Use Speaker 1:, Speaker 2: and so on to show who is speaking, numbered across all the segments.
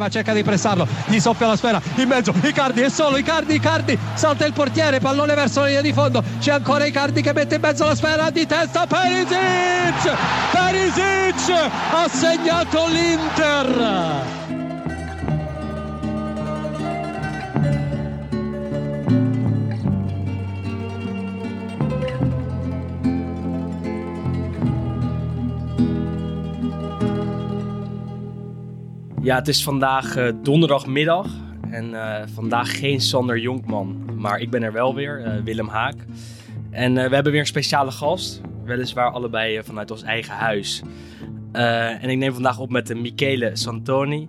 Speaker 1: Georgieva cerca di pressarlo, gli soffia la sfera. In mezzo, Icardi è solo, Icardi, Icardi, salta il portiere, pallone verso la linea di fondo, c'è ancora Icardi che mette in mezzo la sfera di testa, Perisic, Perisic ha segnato l'Inter.
Speaker 2: Ja, het is vandaag uh, donderdagmiddag en uh, vandaag geen Sander Jonkman, maar ik ben er wel weer, uh, Willem Haak. En we hebben weer een speciale gast, weliswaar allebei vanuit ons eigen huis. en ik neem vandaag op met Michele Santoni,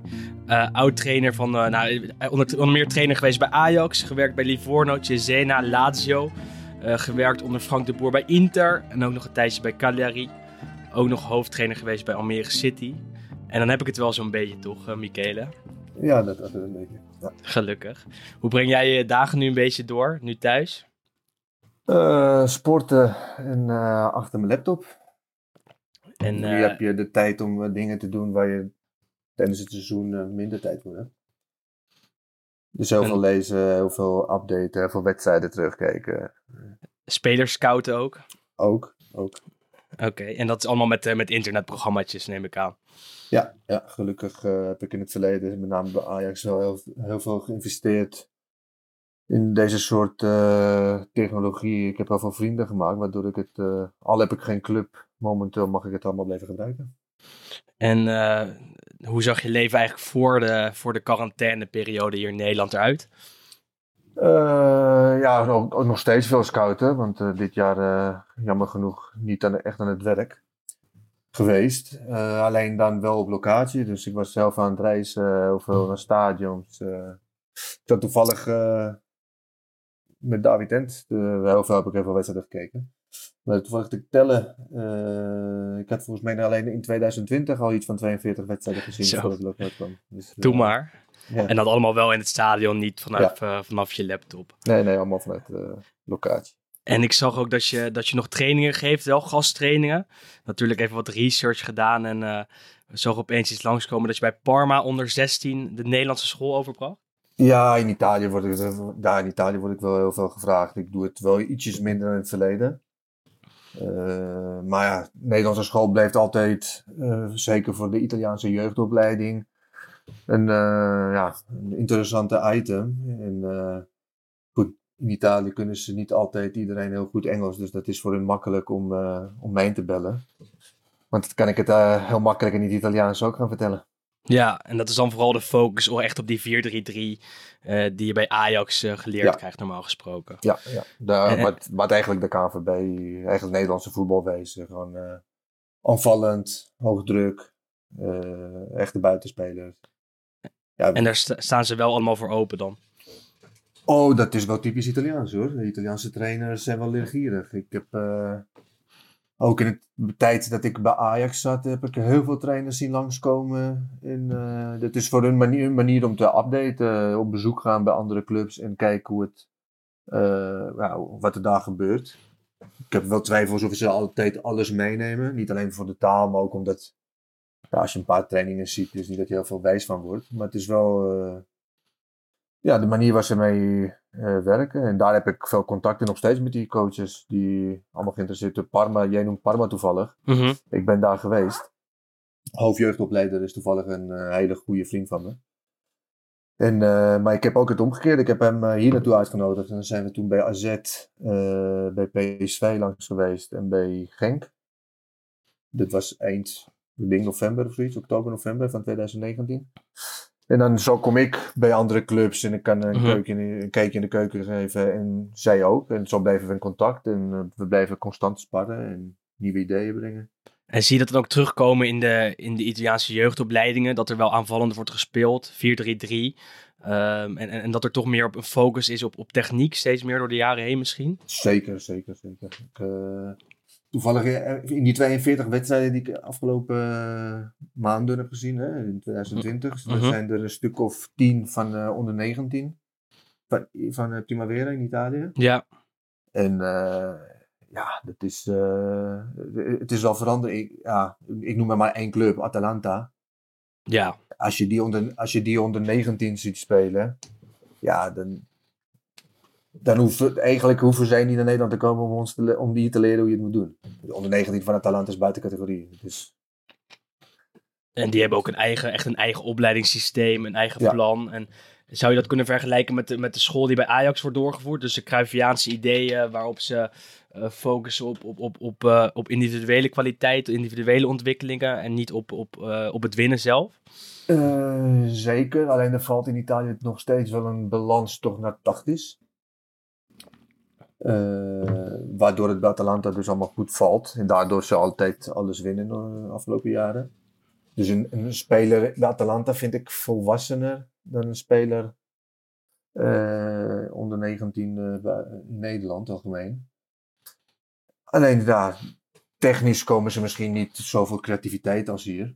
Speaker 2: oud-trainer van, nou, onder, onder, meer trainer geweest bij Ajax, gewerkt bij Livorno, Cesena, Lazio, gewerkt onder Frank de Boer bij Inter en ook nog een tijdje bij Cagliari. Ook nog hoofdtrainer geweest bij Almere City. En dan heb ik het wel zo'n beetje, toch, uh, Michele?
Speaker 3: Ja, dat is een beetje. Ja.
Speaker 2: Gelukkig. Hoe breng jij je dagen nu een beetje door, nu thuis?
Speaker 3: Uh, sporten en uh, achter mijn laptop. En, nu heb je de tijd om dingen te doen waar je tijdens het seizoen minder tijd voor hebt. Dus heel veel lezen, heel veel updaten, heel veel wedstrijden terugkijken.
Speaker 2: Spelers scouten ook?
Speaker 3: Ook, ook.
Speaker 2: Oké, en dat is allemaal met, met internetprogramma's, neem ik aan.
Speaker 3: Ja, ja gelukkig uh, heb ik in het verleden, met name bij Ajax, wel heel, heel veel geïnvesteerd in deze soort uh, technologie. Ik heb heel veel vrienden gemaakt, waardoor ik het, uh, al heb ik geen club, momenteel mag ik het allemaal blijven gebruiken.
Speaker 2: En hoe zag je leven eigenlijk voor de, voor de quarantaineperiode hier in Nederland eruit?
Speaker 3: ja, ook, ook, nog steeds veel scouten, want dit jaar jammer genoeg niet aan, echt aan het werk geweest. Uh, alleen dan wel op locatie. Dus ik was zelf aan het reizen, heel veel naar stadions. Uh, ik zat toevallig met David Ent. heel veel heb ik even wedstrijden gekeken. Maar toevallig te tellen. ik had volgens mij alleen in 2020 al iets van 42 wedstrijden gezien
Speaker 2: Zo.
Speaker 3: voordat lokaal kwam.
Speaker 2: Dus, Doe maar. Ja. En dat allemaal wel in het stadion, niet vanaf, ja. vanaf je laptop.
Speaker 3: Nee, nee, allemaal vanuit de locatie.
Speaker 2: En ik zag ook dat je, dat je nog trainingen geeft, wel gasttrainingen. Natuurlijk even wat research gedaan en uh, zag opeens iets langskomen dat je bij Parma onder 16 de Nederlandse school overbracht.
Speaker 3: Ja, in Italië word ik, daar in Italië word ik wel heel veel gevraagd. Ik doe het wel ietsjes minder in het verleden. Uh, maar ja, Nederlandse school blijft altijd, uh, zeker voor de Italiaanse jeugdopleiding, een, ja, een interessante item. En, in Italië kunnen ze niet altijd iedereen heel goed Engels. Dus dat is voor hen makkelijk om, uh, om mij te bellen. Want dan kan ik het uh, heel makkelijk in het Italiaans ook gaan vertellen.
Speaker 2: Ja, en dat is dan vooral de focus echt op die 4-3-3 uh, eh, die je bij Ajax geleerd ja. krijgt normaal gesproken.
Speaker 3: Ja, ja. En, wat, wat eigenlijk de KNVB, eigenlijk Nederlandse voetbalwezen, gewoon aanvallend, hoog druk, echte buitenspelers.
Speaker 2: Ja, en daar staan ze wel allemaal voor open dan?
Speaker 3: Oh, dat is wel typisch Italiaans hoor. De Italiaanse trainers zijn wel leergierig. Ik heb uh, ook in de tijd dat ik bij Ajax zat, heb ik heel veel trainers zien langskomen. En, uh, dat is voor hun manier, een manier om te updaten, op bezoek gaan bij andere clubs en kijken hoe het, nou, wat er daar gebeurt. Ik heb wel twijfels of ze altijd alles meenemen. Niet alleen voor de taal, maar ook omdat ja, als je een paar trainingen ziet, is niet dat je heel veel wijs van wordt. Maar het is wel ja, de manier waar ze mee uh, werken. En daar heb ik veel contact in nog steeds met die coaches die allemaal geïnteresseerd zijn. Parma, jij noemt Parma toevallig.
Speaker 2: Mm -hmm.
Speaker 3: Ik ben daar geweest. Hoofdjeugdopleider is toevallig een uh, hele goede vriend van me. En, uh, maar ik heb ook het omgekeerd. Ik heb hem hier naartoe uitgenodigd. En dan zijn we toen bij AZ, bij PSV langs geweest en bij Genk. Dit was eind, ik denk november of zoiets, oktober, november van 2019. En dan zo kom ik bij andere clubs en ik kan een, mm -hmm. keuken, een kijkje in de keuken geven en zij ook. En zo blijven we in contact en uh, we blijven constant sparren en nieuwe ideeën brengen.
Speaker 2: En zie je dat dan ook terugkomen in de, in de Italiaanse jeugdopleidingen, dat er wel aanvallend wordt gespeeld, 4-3-3. Um, en, en, en, dat er toch meer op een focus is op, op techniek, steeds meer door de jaren heen misschien?
Speaker 3: Zeker, zeker, zeker. Ik, uh, toevallig in die 42 wedstrijden die ik afgelopen uh, maanden heb gezien, hè, in 2020, mm -hmm. er zijn er een stuk of 10 van uh, onder 19 van, van Primavera in Italië.
Speaker 2: Ja.
Speaker 3: En ja, dat is, het is wel veranderd. Ik, ja, ik noem maar, maar één club, Atalanta.
Speaker 2: Ja.
Speaker 3: Als je die onder, als je die onder 19 ziet spelen, ja, dan, dan hoeft, eigenlijk hoeven zij niet naar Nederland te komen om, ons te, om die te leren hoe je het moet doen. De onder 19 van het talent is buiten categorie. Dus
Speaker 2: En die hebben ook een eigen, echt een eigen opleidingssysteem, een eigen
Speaker 3: Ja.
Speaker 2: plan. En zou je dat kunnen vergelijken met de, met de school die bij Ajax wordt doorgevoerd? Dus de Cruyffiaanse ideeën waarop ze eh, focussen op, op, op, op, eh, op individuele kwaliteit, individuele ontwikkelingen en niet op, op, eh, op het winnen zelf?
Speaker 3: Zeker, alleen er valt in Italië nog steeds wel een balans toch naar tactisch. Eh, waardoor het Atalanta dus allemaal goed valt. En daardoor ze altijd alles winnen de afgelopen jaren. Dus een, een speler bij Atalanta vind ik volwassener dan een speler eh, onder 19 eh, bij- in Nederland algemeen. Alleen daar, technisch komen ze misschien niet zoveel creativiteit als hier.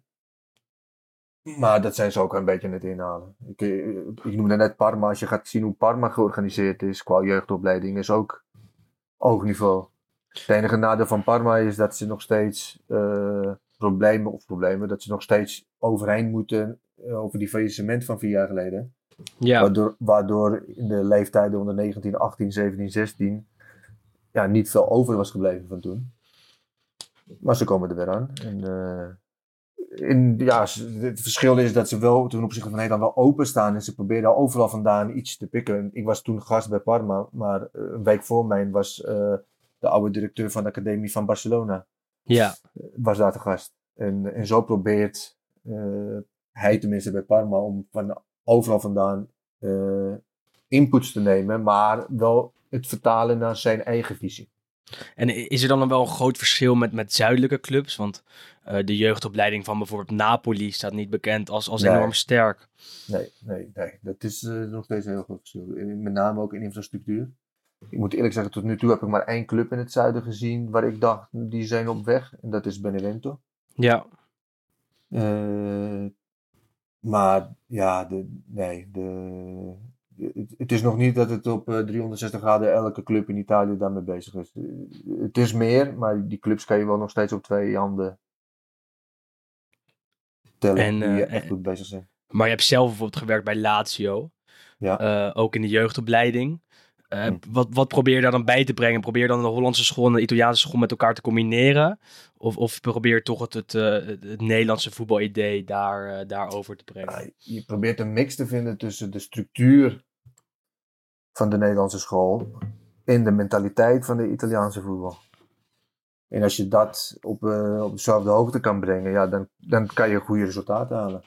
Speaker 3: Maar dat zijn ze ook een beetje aan het inhalen. Ik, eh, ik noemde net Parma. Als je gaat zien hoe Parma georganiseerd is qua jeugdopleiding, is ook hoog niveau. Het enige nadeel van Parma is dat ze nog steeds eh, problemen, of problemen, dat ze nog steeds overheen moeten eh, over die faillissement van vier jaar geleden.
Speaker 2: Ja,
Speaker 3: Waardoor, waardoor in de leeftijden onder 19, 18, 17, 16 ja, niet veel over was gebleven van toen. Maar ze komen er weer aan. En, in, ja, het verschil is dat ze wel ten opzichte van Nederland wel openstaan. En ze proberen overal vandaan iets te pikken. Ik was toen gast bij Parma, maar eh, een week voor mij was eh, de oude directeur van de academie van Barcelona
Speaker 2: ja.
Speaker 3: was daar te gast. En, en zo probeert eh, hij tenminste bij Parma om van overal vandaan eh, inputs te nemen, maar wel het vertalen naar zijn eigen visie.
Speaker 2: En is er dan wel een groot verschil met, met zuidelijke clubs? Want eh, de jeugdopleiding van bijvoorbeeld Napoli staat niet bekend als, als
Speaker 3: Nee.
Speaker 2: enorm sterk.
Speaker 3: Nee, nee, nee. Dat is eh, nog steeds een heel groot verschil. Met name ook in infrastructuur. Ik moet eerlijk zeggen, tot nu toe heb ik maar één club in het zuiden gezien waar ik dacht, die zijn op weg. En dat is Benevento.
Speaker 2: Ja,
Speaker 3: Eh, maar ja, de, nee, de, het, het is nog niet dat het op eh, 360 graden elke club in Italië daarmee bezig is. Het is meer, maar die clubs kan je wel nog steeds op twee handen tellen
Speaker 2: En,
Speaker 3: die
Speaker 2: eh,
Speaker 3: echt goed bezig zijn.
Speaker 2: maar je hebt zelf bijvoorbeeld gewerkt bij Lazio.
Speaker 3: Ja.
Speaker 2: Eh, ook in de jeugdopleiding. Eh,
Speaker 3: Hm.
Speaker 2: wat, wat probeer je daar dan bij te brengen? Probeer je dan de Hollandse school en de Italiaanse school met elkaar te combineren? Of, of probeer je toch het, het, het, Nederlandse voetbalidee daar, daarover te brengen?
Speaker 3: Je probeert een mix te vinden tussen de structuur van de Nederlandse school en de mentaliteit van de Italiaanse voetbal. En als je dat op, eh, op dezelfde hoogte kan brengen, ja, dan, dan kan je goede resultaten halen.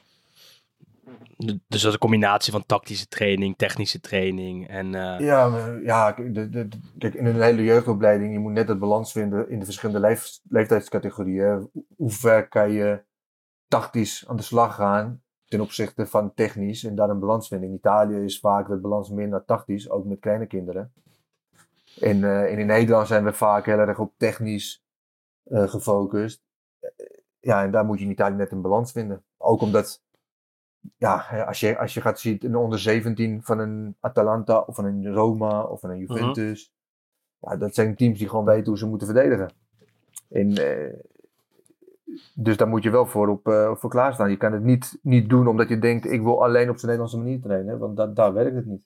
Speaker 2: Dus dat is een combinatie van tactische training, technische training en... eh,
Speaker 3: Ja, ja de, de, kijk, in een hele jeugdopleiding, je moet net het balans vinden in de verschillende leef- leeftijdscategorieën. Hoe- ver kan je tactisch aan de slag gaan ten opzichte van technisch en daar een balans vinden. In Italië is vaak de balans meer naar tactisch, ook met kleine kinderen. En, eh, en in Nederland zijn we vaak heel erg op technisch eh, gefocust. Eh, Ja, en daar moet je in Italië net een balans vinden. Ook omdat ja, als je, als je gaat zien, een onder 17 van een Atalanta of van een Roma of van een Juventus. Ja, dat zijn teams die gewoon weten hoe ze moeten verdedigen. En, eh, dus daar moet je wel voor op eh, voor klaarstaan. Je kan het niet, niet doen omdat je denkt, ik wil alleen op zijn Nederlandse manier trainen. Want dat, daar werkt het niet.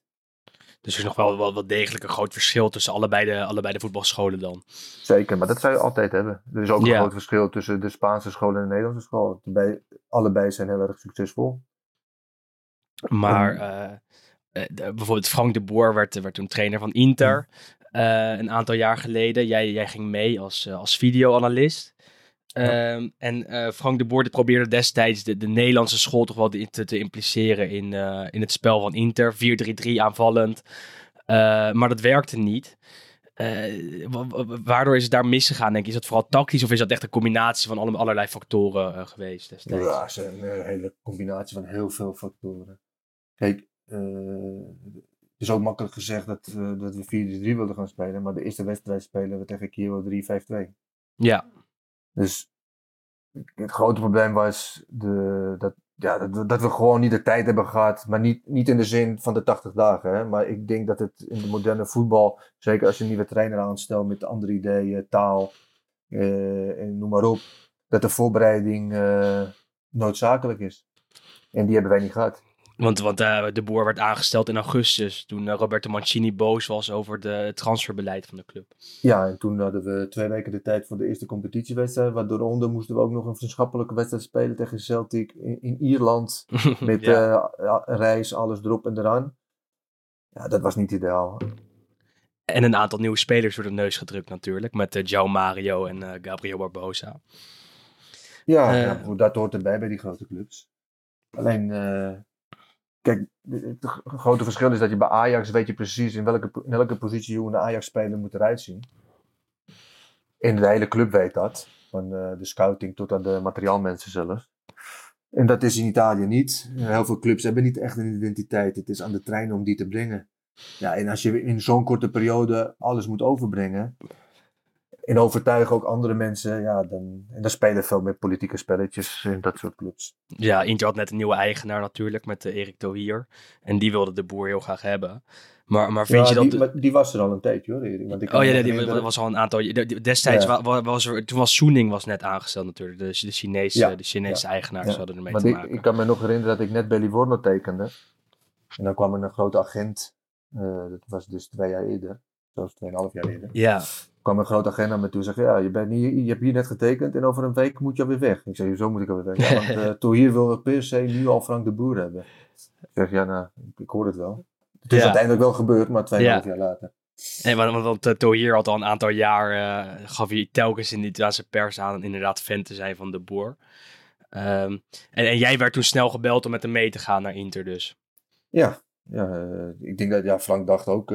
Speaker 2: Dus er is nog wel, wel, wel degelijk een groot verschil tussen allebei de, allebei de voetbalscholen dan.
Speaker 3: Zeker, maar dat zou je altijd hebben. Er is ook een groot verschil tussen de Spaanse school en de Nederlandse school. Bij, allebei zijn heel erg succesvol.
Speaker 2: Maar eh, eh, bijvoorbeeld Frank de Boer werd, werd toen trainer van Inter eh, een aantal jaar geleden. Jij, jij ging mee als, als videoanalist. Ehm, en eh, Frank de Boer probeerde destijds de, de Nederlandse school toch wel te, te, te impliceren in, eh, in het spel van Inter. 4-3-3 aanvallend. Eh, maar dat werkte niet. Wa- wa- waardoor is het daar misgegaan, denk je? Is dat vooral tactisch of is dat echt een combinatie van alle, allerlei factoren geweest destijds?
Speaker 3: Ja, is een hele combinatie van heel veel factoren. Kijk, het is ook makkelijk gezegd dat, dat we 4-3 wilden gaan spelen, maar de eerste wedstrijd spelen we tegen Kievo 3-5-2.
Speaker 2: Ja,
Speaker 3: Dus het grote probleem was de, dat, ja, dat, we- gewoon niet de tijd hebben gehad, maar niet, niet in de zin van de 80 dagen. Hè? Maar ik denk dat het in de moderne voetbal, zeker als je een nieuwe trainer aanstelt met andere ideeën, taal eh, en noem maar op, dat de voorbereiding eh, noodzakelijk is. En die hebben wij niet gehad.
Speaker 2: Want, want uh, de boer werd aangesteld in augustus, toen uh, Roberto Mancini boos was over de, het transferbeleid van de club.
Speaker 3: Ja, en toen hadden we twee weken de tijd voor de eerste competitiewedstrijd. Waardoor onder moesten we ook nog een vriendschappelijke wedstrijd spelen tegen Celtic in, in Ierland. Met ja. uh, reis, alles erop en eraan. Ja, dat was niet ideaal.
Speaker 2: En een aantal nieuwe spelers door de neus gedrukt natuurlijk. Met João Mario en Gabriel Barbosa.
Speaker 3: Ja, ja, dat hoort erbij bij die grote clubs. Alleen, kijk, het grote verschil is dat je bij Ajax weet je precies in welke, in welke positie hoe een Ajax-speler moet eruit zien. En de hele club weet dat. Van de scouting tot aan de materiaalmensen zelf. En dat is in Italië niet. Heel veel clubs hebben niet echt een identiteit. Het is aan de trein om die te brengen. Ja, en als je in zo'n korte periode alles moet overbrengen. En overtuigen ook andere mensen. Ja, dan, en dan spelen veel meer politieke spelletjes in dat soort clubs.
Speaker 2: Ja, Inter had net een nieuwe eigenaar natuurlijk. Met de Erik Tohier. En die wilde de boer heel graag hebben. Maar, maar vind
Speaker 3: ja,
Speaker 2: je dat...
Speaker 3: Die, was er al een tijdje hoor, Erik. Want ik
Speaker 2: oh ja, die, was al een aantal... Destijds ja. was er... Toen was Soening was net aangesteld natuurlijk. De, de Chinese, de Chinese eigenaar zouden ermee
Speaker 3: maar
Speaker 2: te
Speaker 3: ik,
Speaker 2: maken.
Speaker 3: Ik kan me nog herinneren dat ik net bij Livorno tekende. En dan kwam er een grote agent. Uh, dat was dus twee jaar eerder. Zelfs tweeënhalf jaar eerder.
Speaker 2: Ja.
Speaker 3: Kwam een grote agent naar me toe en zei: Ja, je, bent hier, je hebt hier net getekend en over een week moet je alweer weg. Ik zei: Zo moet ik alweer weg. Ja, want uh, toen hier wil per se nu al Frank de Boer hebben. Ik zeg: Ja, nou, ik hoor het wel. Het is ja. uiteindelijk wel gebeurd, maar tweeënhalf ja. jaar later.
Speaker 2: Nee, want, want uh, Tohier had al een aantal jaar, uh, gaf hij telkens in de Italiaanse pers aan inderdaad fan te zijn van de boer. Um, en, en, jij werd toen snel gebeld om met hem mee te gaan naar Inter dus.
Speaker 3: Ja, ja ik denk dat ja, Frank dacht ook,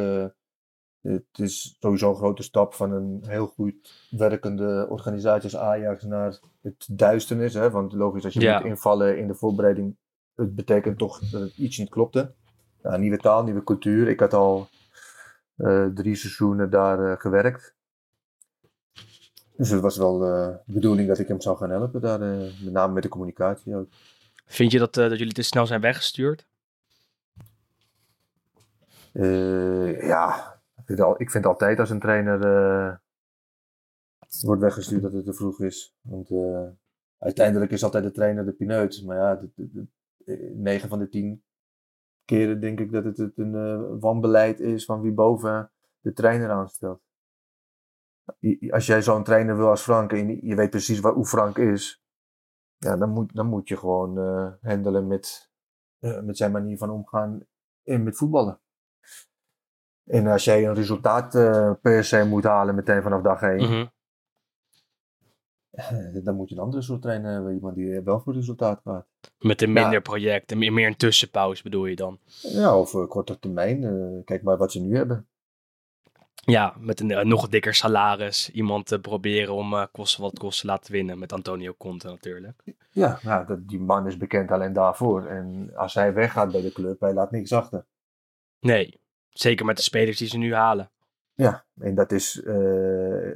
Speaker 3: het is sowieso een grote stap van een heel goed werkende organisatie als Ajax naar het duisternis. Hè? Want logisch, als je ja. moet invallen in de voorbereiding, het betekent toch dat het iets niet klopte. Ja, nieuwe taal, nieuwe cultuur. Ik had al uh, drie seizoenen daar uh, gewerkt. Dus het was wel uh, de bedoeling dat ik hem zou gaan helpen daar, met name met de communicatie ook.
Speaker 2: Vind je dat, dat jullie te snel zijn weggestuurd?
Speaker 3: ja, al, ik vind altijd als een trainer wordt weggestuurd dat het te vroeg is. Want uiteindelijk is altijd de trainer de pineut. Maar ja, 9 van de 10 keren denk ik dat het, het een uh, wanbeleid is van wie boven de trainer aanstelt. Als jij zo'n trainer wil als Frank en je weet precies waar, hoe Frank is, ja, dan, moet, dan moet je gewoon handelen met, met zijn manier van omgaan en met voetballen. En als jij een resultaat per se moet halen meteen vanaf dag 1, mm -hmm. dan moet je een andere soort trainer hebben. Iemand die wel voor resultaat gaat.
Speaker 2: Met een minder ja. project en meer een tussenpauze bedoel je dan?
Speaker 3: Ja, of uh, korte termijn. Uh, kijk maar wat ze nu hebben.
Speaker 2: Ja, met een nog dikker salaris. Iemand te proberen om kosten wat kosten te laten winnen. Met Antonio Conte natuurlijk.
Speaker 3: Ja, nou, dat, die man is bekend alleen daarvoor. En als hij weggaat bij de club, hij laat niks achter.
Speaker 2: Nee, zeker met de spelers die ze nu halen.
Speaker 3: Ja, en dat is. Uh,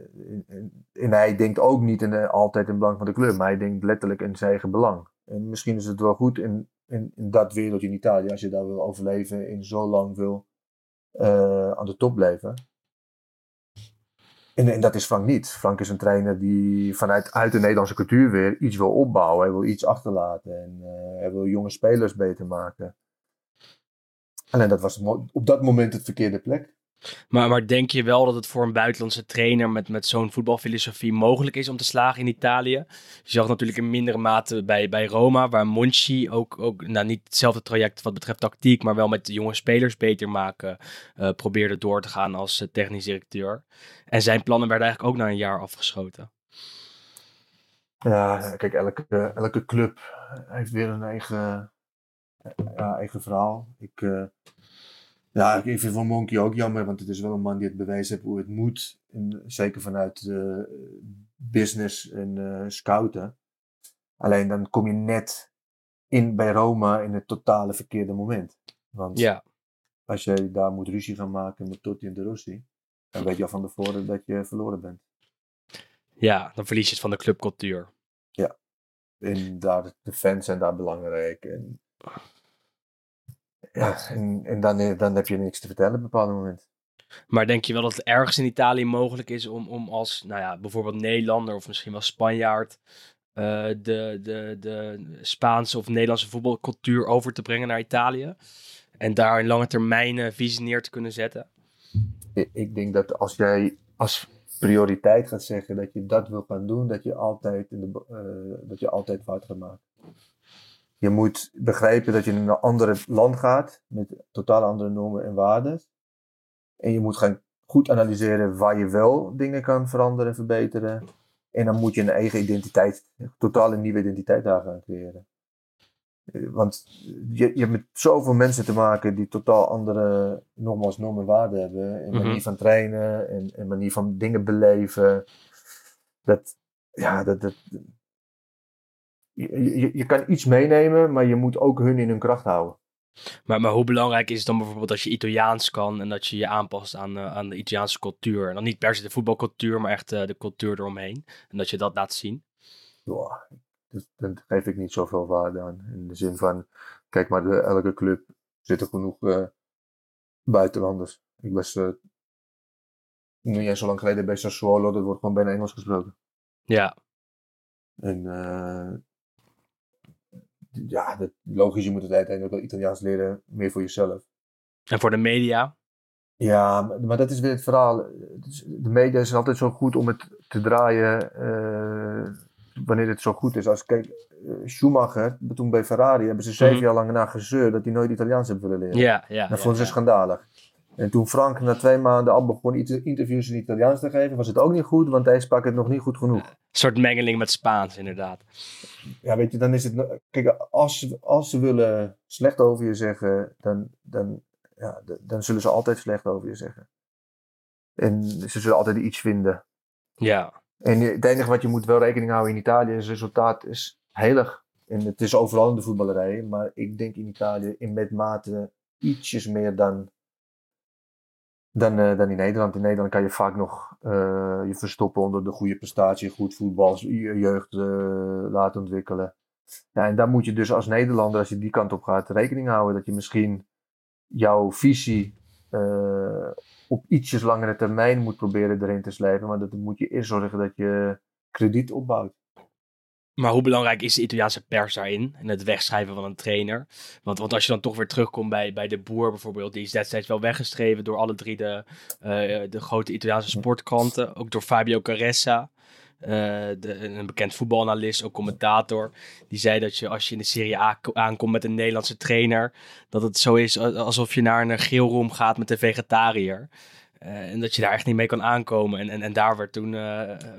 Speaker 3: en, hij denkt ook niet in altijd in belang van de club, maar hij denkt letterlijk in zijn eigen belang. En misschien is het wel goed in, in, dat wereldje in Italië, als je daar wil overleven en zo lang wil uh, aan de top blijven. En, en, dat is Frank niet. Frank is een trainer die vanuit uit de Nederlandse cultuur weer iets wil opbouwen. Hij wil iets achterlaten en uh, hij wil jonge spelers beter maken. Alleen dat was op dat moment het verkeerde plek.
Speaker 2: Maar, maar denk je wel dat het voor een buitenlandse trainer met, met zo'n voetbalfilosofie mogelijk is om te slagen in Italië? Je zag natuurlijk in mindere mate bij, bij Roma, waar Monchi ook, ook nou, niet hetzelfde traject wat betreft tactiek, maar wel met de jonge spelers beter maken, uh, probeerde door te gaan als uh, technisch directeur. En zijn plannen werden eigenlijk ook na een jaar afgeschoten.
Speaker 3: Ja, kijk, elke, elke club heeft weer een eigen, ja, eigen verhaal. Ik ja, ik vind Van Monkey ook jammer, want het is wel een man die het bewezen heeft hoe het moet. En zeker vanuit uh, business en uh, scouten. Alleen dan kom je net in bij Roma in het totale verkeerde moment. Want
Speaker 2: ja.
Speaker 3: als je daar moet ruzie gaan maken met Totti en De Rossi, dan weet je al van tevoren dat je verloren bent.
Speaker 2: Ja, dan verlies je het van de clubcultuur.
Speaker 3: Ja, en daar, de fans zijn daar belangrijk. En ja, en, en dan, dan heb je niks te vertellen op een bepaald moment.
Speaker 2: Maar denk je wel dat het ergens in Italië mogelijk is om, om als, nou ja, bijvoorbeeld Nederlander of misschien wel Spanjaard eh, de, de, de Spaanse of Nederlandse voetbalcultuur over te brengen naar Italië. En daar een lange termijn eh, visie neer te kunnen zetten.
Speaker 3: Ik, denk dat als jij als prioriteit gaat zeggen dat je dat wil gaan doen, dat je altijd, in de, eh, dat je altijd fout gaat maken. Je moet begrijpen dat je in een ander land gaat met totaal andere normen en waarden. En je moet gaan goed analyseren waar je wel dingen kan veranderen en verbeteren. En dan moet je een eigen identiteit, een totaal een nieuwe identiteit daar gaan creëren. Eh, Want je, je hebt met zoveel mensen te maken die totaal andere, nogmaals, normen en waarden hebben. En
Speaker 2: Mhm.
Speaker 3: manier van trainen en, en manier van dingen beleven. Dat, ja, dat, dat, je, je, je kan iets meenemen, maar je moet ook hun in hun kracht houden.
Speaker 2: Maar, maar hoe belangrijk is het dan bijvoorbeeld dat je Italiaans kan en dat je je aanpast aan, eh, aan de Italiaanse cultuur? En dan niet per se de voetbalcultuur, maar echt eh, de cultuur eromheen. En dat je dat laat zien.
Speaker 3: Ja, daar geef ik niet zoveel waarde aan. In de zin van, kijk maar, de, elke club zit er genoeg eh, buitenlanders. Ik was niet eens zo lang geleden bij Sassuolo, dat wordt gewoon bijna Engels gesproken.
Speaker 2: Ja,
Speaker 3: En ja, dat, logisch, je moet het uiteindelijk wel Italiaans leren, meer voor jezelf.
Speaker 2: en voor de media.
Speaker 3: Ja, maar, dat is weer het verhaal. De media is altijd zo goed om het te draaien eh, wanneer het zo goed is. Als kijk, eh, Schumacher, toen bij Ferrari, hebben ze zeven
Speaker 2: Mhm.
Speaker 3: jaar lang naar gezeurd dat hij nooit Italiaans heeft willen leren.
Speaker 2: Ja, ja.
Speaker 3: dat
Speaker 2: ja,
Speaker 3: vonden ze
Speaker 2: ja.
Speaker 3: schandalig. En toen Frank na twee maanden al begon inter- interviews in Italiaans te geven, was het ook niet goed, want hij sprak het nog niet goed genoeg.
Speaker 2: Een soort mengeling met Spaans, inderdaad.
Speaker 3: Ja, weet je, dan is het. Kijk, als, ze- als ze willen slecht over je zeggen, dan, dan, ja, dan zullen ze altijd slecht over je zeggen. En ze zullen altijd iets vinden.
Speaker 2: Ja,
Speaker 3: En het enige wat je moet wel rekening houden in Italië is het resultaat is heilig. En het is overal in de voetballerij, maar ik denk in Italië in met mate ietsjes meer dan, dan, eh, dan in Nederland. In Nederland kan je vaak nog eh, je verstoppen onder de goede prestatie, goed voetbal, je jeugd eh, laten ontwikkelen. Ja, en daar moet je dus als Nederlander, als je die kant op gaat, rekening houden dat je misschien jouw visie op ietsjes langere termijn moet proberen erin te slijpen. Maar dat moet je eerst zorgen dat je krediet opbouwt.
Speaker 2: Maar hoe belangrijk is de Italiaanse pers daarin? En het wegschrijven van een trainer? Want, want als je dan toch weer terugkomt bij, bij de boer bijvoorbeeld, die is destijds wel weggeschreven door alle drie de, eh, de grote Italiaanse sportkranten. Ook door Fabio Caressa. eh, de, een bekend voetbalanalist, ook commentator. Die zei dat je als je in de Serie A ko- aankomt met een Nederlandse trainer, dat het zo is alsof je naar een geelroom gaat met een vegetariër. Eh, en dat je daar echt niet mee kan aankomen. En, en, en daar werd toen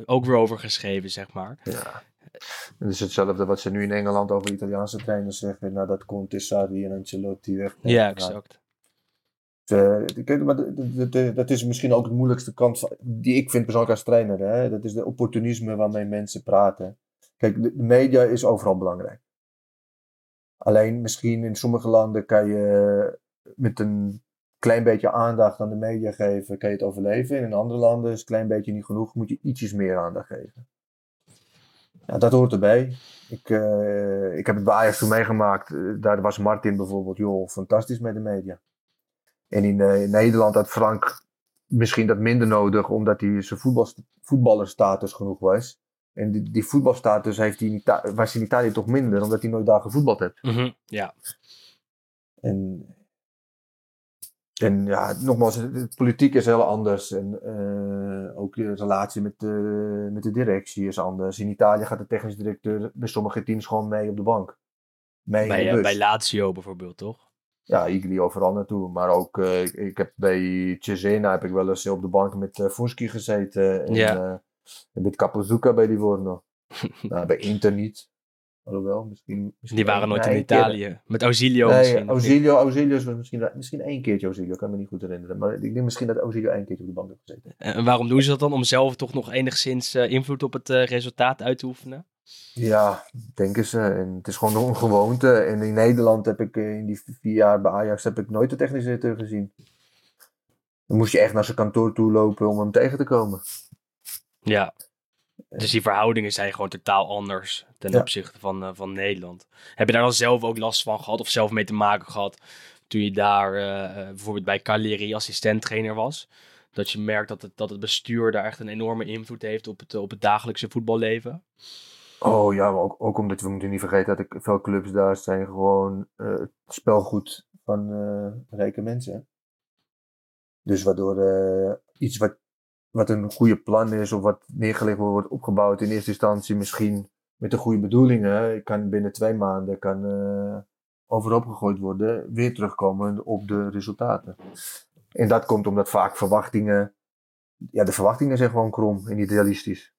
Speaker 2: ook weer over geschreven, zeg maar.
Speaker 3: Ja. Het is hetzelfde wat ze nu in Engeland over Italiaanse trainers zeggen. Nadat Conte, Sarri en Ancelotti weg
Speaker 2: Ja, exact.
Speaker 3: Maar dat- dat- dat- dat is misschien ook de moeilijkste kant die ik vind persoonlijk als trainer. Hè? Dat is de opportunisme waarmee mensen praten. Kijk, de, de media is overal belangrijk. Alleen misschien in sommige landen kan je met een klein beetje aandacht aan de media geven, kan je het overleven. En in andere landen is een klein beetje niet genoeg, moet je ietsjes meer aandacht geven. Ja, dat hoort erbij. Ik, eh, ik heb het bij Ajax toen meegemaakt. Eh, Daar was Martin bijvoorbeeld, joh, fantastisch met de media. En in, eh, in Nederland had Frank misschien dat minder nodig, omdat hij zijn voetbal, voetballerstatus genoeg was. En die, die voetbalstatus heeft hij in Ita- was in Italië toch minder, omdat hij nooit daar gevoetbald heeft.
Speaker 2: Mhm, Ja,
Speaker 3: En, en ja, nogmaals, politiek is heel anders. En eh, ook de relatie met de, met de directie is anders. In Italië gaat de technisch directeur bij sommige teams gewoon mee op de bank. Mee
Speaker 2: bij,
Speaker 3: de
Speaker 2: eh, bij Lazio bijvoorbeeld, toch?
Speaker 3: Ja, Igli overal naartoe. Maar ook, eh, ik, ik heb bij Cesena heb ik wel eens op de bank met uh, gezeten. En,
Speaker 2: Ja.
Speaker 3: en met Capozzucca bij Livorno. nou, bij Inter niet. Alhoewel, misschien... misschien
Speaker 2: Die waren nooit in
Speaker 3: keer.
Speaker 2: Italië. Met Ausilio
Speaker 3: Nee,
Speaker 2: misschien.
Speaker 3: Ausilio, Ausilio is misschien, misschien één keertje Ausilio, kan me niet goed herinneren. Maar ik denk misschien dat Ausilio één keertje op de bank heeft gezeten.
Speaker 2: En waarom doen ze dat dan? Om zelf toch nog enigszins eh, invloed op het eh, resultaat uit te oefenen?
Speaker 3: Ja, denken ze. En het is gewoon nog een gewoonte. En in Nederland heb ik eh, in die vier jaar bij Ajax heb ik nooit de technische directeur gezien. Dan moest je echt naar zijn kantoor toe lopen om hem tegen te komen.
Speaker 2: Ja. Dus die verhoudingen zijn gewoon totaal anders ten
Speaker 3: Ja.
Speaker 2: opzichte van, eh, van Nederland. Heb je daar dan zelf ook last van gehad of zelf mee te maken gehad toen je daar eh, eh, bijvoorbeeld bij Cagliari assistent-trainer was? Dat je merkt dat het, dat het bestuur daar echt een enorme invloed heeft op het, op het dagelijkse voetballeven?
Speaker 3: Oh ja, maar ook, ook omdat we moeten niet vergeten dat ik veel clubs daar zijn gewoon het spelgoed van rijke mensen. Dus waardoor iets wat, wat een goede plan is of wat neergelegd wordt, opgebouwd in eerste instantie misschien met de goede bedoelingen, kan binnen twee maanden kan, eh, overhoop gegooid worden, weer terugkomen op de resultaten. En dat komt omdat vaak verwachtingen, ja de verwachtingen zijn gewoon krom en niet realistisch.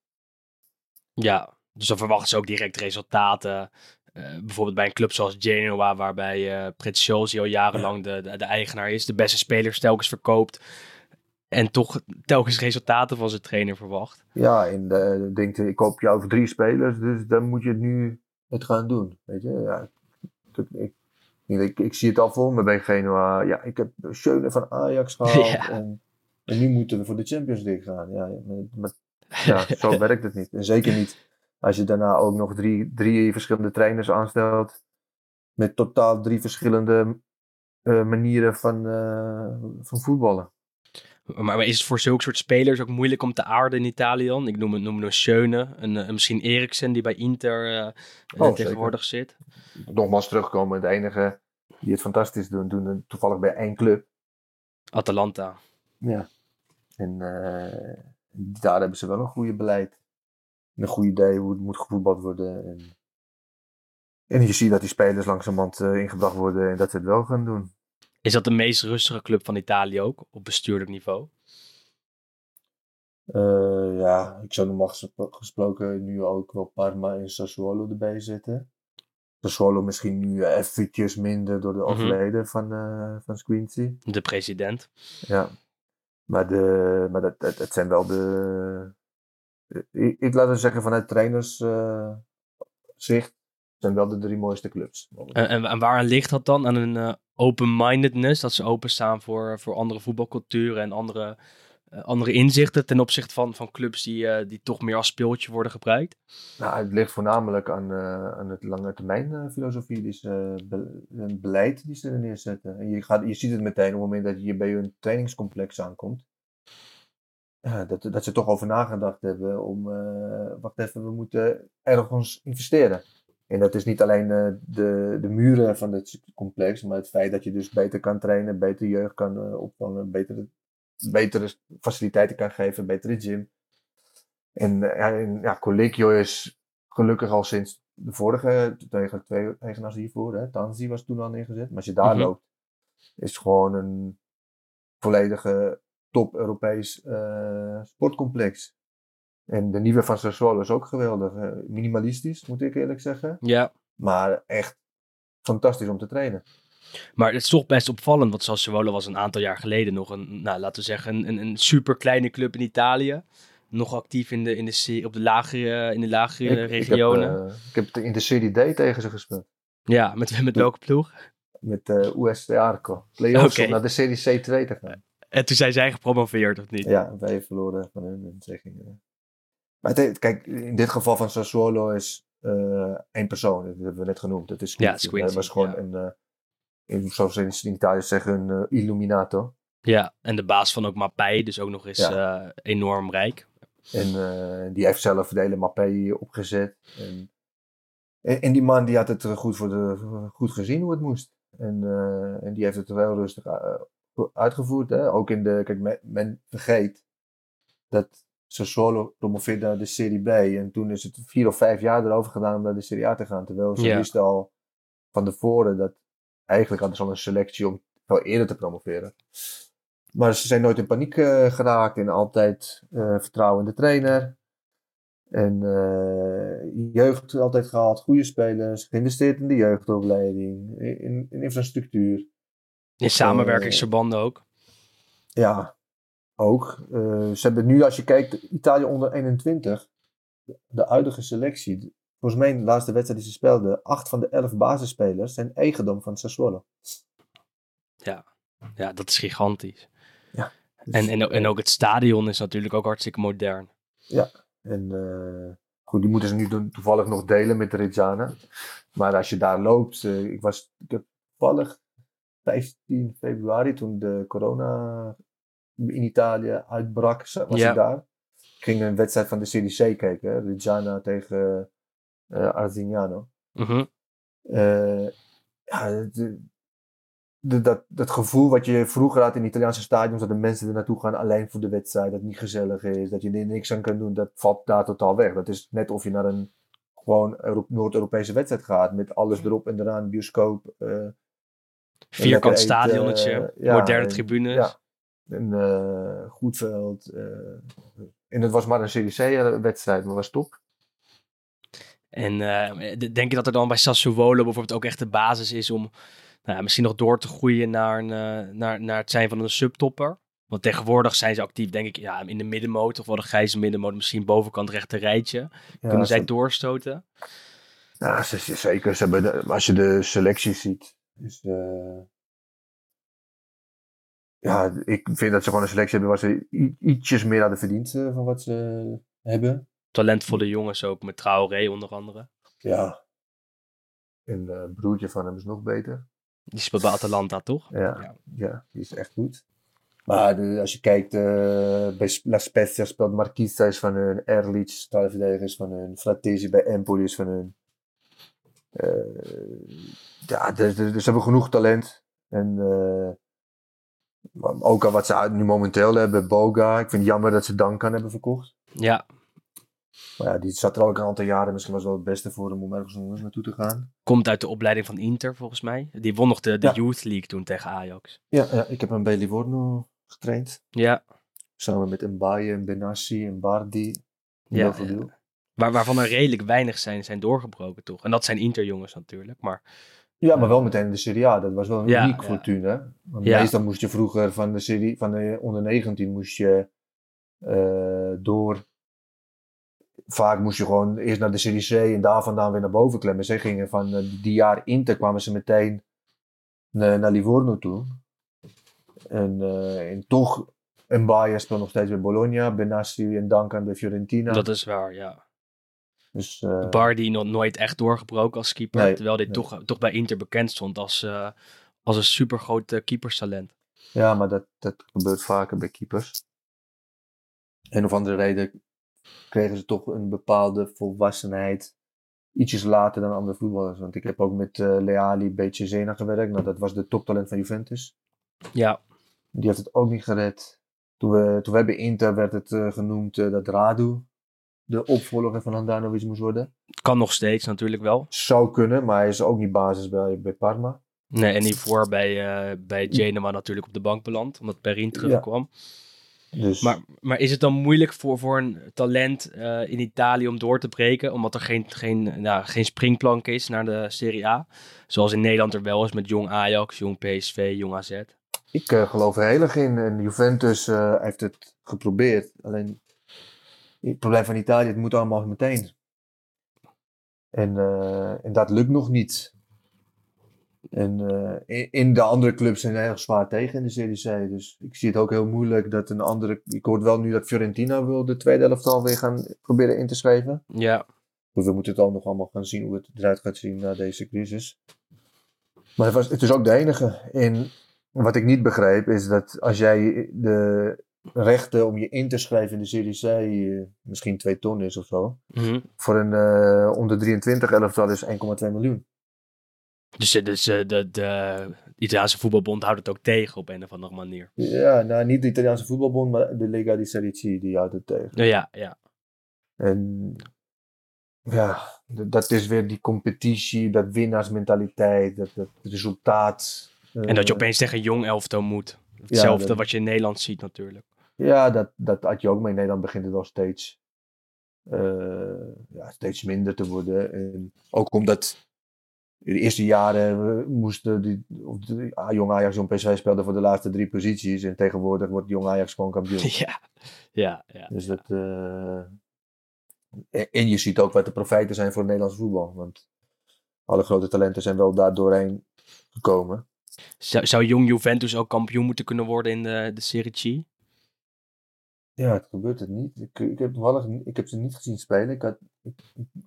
Speaker 2: Ja, dus dan verwachten ze ook direct resultaten. Eh, bijvoorbeeld bij een club zoals Genoa, waarbij uh, Preziosi al jarenlang de, de, de, eigenaar is, de beste spelers telkens verkoopt. En toch telkens resultaten van zijn trainer verwacht.
Speaker 3: Ja, en uh, denkt, ik koop jou voor drie spelers, dus dan moet je het nu het gaan doen. Weet je, ja, ik, ik, ik, ik zie het al voor me bij Genoa. Ja, ik heb Schöne van Ajax gehaald ja. en, en, nu moeten we voor de Champions League gaan. Ja, maar, ja zo werkt het niet. En zeker niet als je daarna ook nog drie, drie verschillende trainers aanstelt. Met totaal drie verschillende uh, manieren van, uh, van voetballen.
Speaker 2: Maar, is het voor zulke soort spelers ook moeilijk om te aarden in Italië dan? Ik noem, noem een Schöne, een, een, misschien Eriksen die bij Inter uh, oh, tegenwoordig zeker.
Speaker 3: zit. Nogmaals terugkomen, de enige die het fantastisch doen, doen toevallig bij één club.
Speaker 2: Atalanta.
Speaker 3: Ja. En daar hebben ze wel een goede beleid een goed idee hoe het moet gevoetbald worden. En, en je ziet dat die spelers langzamerhand uh, ingebracht worden en dat ze het wel gaan doen.
Speaker 2: Is dat de meest rustige club van Italië ook, op bestuurlijk niveau?
Speaker 3: Uh, ja, ik zou normaal gesproken nu ook wel Parma en Sassuolo erbij zitten. Sassuolo misschien nu eventjes minder door de overleden mm -hmm. van, uh, van Squincy.
Speaker 2: De president.
Speaker 3: Ja, maar, de, maar dat, dat, dat zijn wel de, ik, ik laat het zeggen vanuit trainers uh, zicht zijn wel de drie mooiste clubs.
Speaker 2: En, en, en waar ligt dat dan? Aan een uh, open-mindedness, dat ze openstaan voor, voor andere voetbalculturen en andere, uh, andere inzichten ten opzichte van, van clubs die, die toch meer als speeltje worden gebruikt?
Speaker 3: Nou, het ligt voornamelijk aan, aan het lange termijn filosofie, dus be een beleid die ze er neerzetten. En je, gaat, je ziet het meteen op het moment dat je bij een trainingscomplex aankomt dat, dat ze toch over nagedacht hebben om, wacht even, we moeten ergens investeren. En dat is niet alleen uh, de, de muren van het complex, maar het feit dat je dus beter kan trainen, beter jeugd kan uh, opvangen, betere, betere faciliteiten kan geven, betere gym. En, ja, en ja, Collegio is gelukkig al sinds de vorige, tegen twee eigenaars hiervoor, hè, Tanzi was toen al neergezet. Maar als je daar mm -hmm. loopt, is het gewoon een volledige top Europees uh, sportcomplex. En de nieuwe van Sassuolo is ook geweldig. Minimalistisch, moet ik eerlijk zeggen.
Speaker 2: Ja.
Speaker 3: Maar echt fantastisch om te trainen.
Speaker 2: Maar het is toch best opvallend, want Sassuolo was een aantal jaar geleden nog een, nou, laten we zeggen, een, een super kleine club in Italië. Nog actief in de, in de, op de lagere, in de lagere ik, regionen.
Speaker 3: Ik heb, uh, ik heb in de Serie D tegen ze gespeeld.
Speaker 2: Ja, met, met welke ploeg?
Speaker 3: Met uh, US de Arco. Playoffs okay. naar de Serie C2 te gaan.
Speaker 2: En toen zijn zij gepromoveerd, of niet?
Speaker 3: Ja, wij verloren van hun. Ik. Maar het, kijk, in dit geval van Sassuolo is uh, één persoon. Dat hebben we net genoemd. Dat is.
Speaker 2: Ja,
Speaker 3: Dat was gewoon
Speaker 2: ja.
Speaker 3: een, uh, in, zoals ze in Italië zeggen, een uh, illuminato.
Speaker 2: Ja, en de baas van ook Mappei, dus ook nog eens ja. enorm rijk.
Speaker 3: En die heeft zelf de hele Mappei opgezet. En, en, en, die man die had het goed, voor de, goed gezien hoe het moest. En, en die heeft het wel rustig uitgevoerd. Hè? Ook in de, kijk, men, men vergeet dat Sassuolo promoveerde naar de Serie B. En toen is het vier of vijf jaar erover gedaan om naar de Serie A te gaan. Terwijl ze
Speaker 2: Ja.
Speaker 3: wisten al van tevoren dat eigenlijk hadden ze al een selectie om veel eerder te promoveren. Maar ze zijn nooit in paniek eh, geraakt en altijd eh, vertrouwen in de trainer. En eh, jeugd altijd gehaald, goede spelers, geïnvesteerd in de jeugdopleiding, in, in infrastructuur.
Speaker 2: In samenwerkingsverbanden ook.
Speaker 3: Ja, ook. Eh, ze hebben nu, als je kijkt, Italië onder 21, de huidige selectie. Volgens mij, de laatste wedstrijd die ze speelden, acht van de elf basisspelers zijn eigendom van Sassuolo.
Speaker 2: Ja, ja dat is gigantisch.
Speaker 3: Ja, dus-
Speaker 2: En, en, en ook het stadion is natuurlijk ook hartstikke modern.
Speaker 3: Ja, en eh, goed, die moeten ze nu toevallig nog delen met de Reggiana. Maar als je daar loopt, eh, ik was ik heb toevallig 15 februari, toen de corona in Italië uitbrak, was
Speaker 2: Ja.
Speaker 3: ik daar. Ik ging een wedstrijd van de Serie C kijken, hè, Reggiana tegen uh, Arzignano.
Speaker 2: Mhm.
Speaker 3: Eh, ja, de- de- dat, dat gevoel wat je vroeger had in Italiaanse stadions, dat de mensen er naartoe gaan alleen voor de wedstrijd, dat het niet gezellig is, dat je er niks aan kan doen, dat valt daar totaal weg. Dat is net of je naar een gewoon Euro- Noord-Europese wedstrijd gaat, met alles erop en eraan, bioscoop. eh,
Speaker 2: Vierkant stadionnetje,
Speaker 3: eh,
Speaker 2: moderne tribunes.
Speaker 3: Ja, een eh, goed veld. eh, en het was maar een Serie C-wedstrijd, maar was top.
Speaker 2: En eh, denk je dat er dan bij Sassuolo bijvoorbeeld ook echt de basis is om nou, misschien nog door te groeien naar, een, eh, naar, naar het zijn van een subtopper? Want tegenwoordig zijn ze actief, denk ik, ja, in de middenmoot of wel de grijze middenmoot, misschien bovenkant rechter rijtje.
Speaker 3: Ja,
Speaker 2: Kunnen zij doorstoten?
Speaker 3: Ze- zeker. Ze hebben de- als je de selectie ziet. Is, eh, ja, ik vind dat ze gewoon een selectie hebben waar ze ietsjes meer hadden verdiend eh, van wat ze hebben.
Speaker 2: Talentvolle jongens ook, met Traoré onder andere.
Speaker 3: Ja. En het broertje van hem is nog beter.
Speaker 2: Die speelt bij Atalanta, toch?
Speaker 3: Ja,
Speaker 2: Ja.
Speaker 3: ja. die is echt goed. Maar de- als je kijkt, eh, bij La Spezia speelt Marquista is van hun, Erlich, straalverdediger is van hun, Fratesi bij Empoli is van hun. Eh, ja, dus, dus ze hebben genoeg talent. En ook al wat ze nu momenteel hebben, Boga. Ik vind het jammer dat ze Duncan hebben verkocht.
Speaker 2: Ja,
Speaker 3: Maar ja, die zat er al een aantal jaren. Misschien was het wel het beste voor hem om ergens anders naartoe te gaan.
Speaker 2: komt uit de opleiding van Inter volgens mij. Die won nog de, de
Speaker 3: Ja.
Speaker 2: Youth League toen tegen Ajax.
Speaker 3: Ja, ja ik heb hem bij Livorno getraind.
Speaker 2: Ja,
Speaker 3: Samen met Mbaye en Benassi en Bardi.
Speaker 2: Ja,
Speaker 3: veel
Speaker 2: waar, waarvan er redelijk weinig zijn, zijn doorgebroken toch? En dat zijn Inter-jongens natuurlijk, maar
Speaker 3: Ja, maar wel meteen in de Serie A. Dat was wel
Speaker 2: Ja,
Speaker 3: uniek
Speaker 2: ja.
Speaker 3: voor Thun, hè? Want
Speaker 2: Ja.
Speaker 3: meestal moest je vroeger van de serie, van de onder 19 moest je eh, door. Vaak moest je gewoon eerst naar de Serie C en daar vandaan weer naar boven klemmen. Ze gingen van eh, die jaar Inter kwamen ze meteen naar, naar Livorno toe. En, eh, en toch, Mbaye speelt nog steeds bij Bologna, Benassi en Duncan bij Fiorentina.
Speaker 2: dat is waar, ja.
Speaker 3: Dus, eh,
Speaker 2: Bardi nog nooit echt doorgebroken als keeper.
Speaker 3: Nee,
Speaker 2: terwijl dit
Speaker 3: nee.
Speaker 2: toch, toch bij Inter bekend stond als, eh, als een supergroot eh, keeperstalent.
Speaker 3: Ja, maar dat, dat gebeurt vaker bij keepers. En of andere reden kregen ze toch een bepaalde volwassenheid ietsjes later dan andere voetballers. Want ik heb ook met Leali bij Cesena gewerkt. Nou, dat was de toptalent van Juventus.
Speaker 2: Ja,
Speaker 3: Die heeft het ook niet gered. Toen we, toen we bij Inter werd het genoemd dat Radu de opvolger van Handanovic moest worden.
Speaker 2: kan nog steeds natuurlijk wel.
Speaker 3: Zou kunnen, maar hij is ook niet basis bij, bij Parma.
Speaker 2: Nee, en hiervoor bij, eh bij Genoa natuurlijk op de bank beland, omdat Perrin terugkwam.
Speaker 3: Dus
Speaker 2: Maar, maar is het dan moeilijk voor, voor een talent eh, in Italië om door te breken, omdat er geen, geen, nou, geen springplank is naar de Serie A? Zoals in Nederland er wel is met jong Ajax, jong PSV, jong AZ.
Speaker 3: Ik eh, geloof er heel erg in. En Juventus heeft het geprobeerd. Alleen het probleem van Italië, het moet allemaal meteen. En, eh, en dat lukt nog niet. En eh, in, in de andere clubs zijn er erg zwaar tegen in de Serie C. Dus ik zie het ook heel moeilijk dat een andere... Ik hoor wel nu dat Fiorentina wil de tweede helft alweer gaan proberen in te schrijven.
Speaker 2: Ja,
Speaker 3: Dus we moeten het al nog allemaal gaan zien hoe het eruit gaat zien na deze crisis. Maar het, was, het is ook de enige. En wat ik niet begreep is dat als jij de rechten om je in te schrijven in de Serie C eh, misschien 2 ton is of zo.
Speaker 2: mhm.
Speaker 3: Voor een eh, onder 23 elftal is 1,2 miljoen.
Speaker 2: dus, eh, dus eh, de, de Italiaanse voetbalbond houdt het ook tegen op een of andere manier.
Speaker 3: Ja, nou niet de Italiaanse voetbalbond, maar de Lega di Serie C die houdt het tegen.
Speaker 2: Nou ja, ja.
Speaker 3: En ja, dat is weer die competitie, dat winnaarsmentaliteit, dat, dat resultaat.
Speaker 2: En dat je opeens tegen een jong elftal moet. Hetzelfde
Speaker 3: dat-
Speaker 2: wat je in Nederland ziet natuurlijk.
Speaker 3: Ja, dat, dat had je ook, maar in Nederland begint het wel steeds, eh, ja, steeds minder te worden. En ook omdat in de eerste jaren eh, moesten die, of de, ah, jong Ajax, jong PSV speelden voor de laatste drie posities. En tegenwoordig wordt jong Ajax gewoon kampioen.
Speaker 2: Ja, ja, ja.
Speaker 3: Dus dat, en- en je ziet ook wat de profijten zijn voor het Nederlands voetbal. Want alle grote talenten zijn wel daar doorheen gekomen.
Speaker 2: Zou, zou jong Juventus ook kampioen moeten kunnen worden in de, de Serie C?
Speaker 3: Ja, het gebeurt het niet. Ik, ik, heb, toevallig, ik heb ze niet gezien spelen. Ik, had, ik,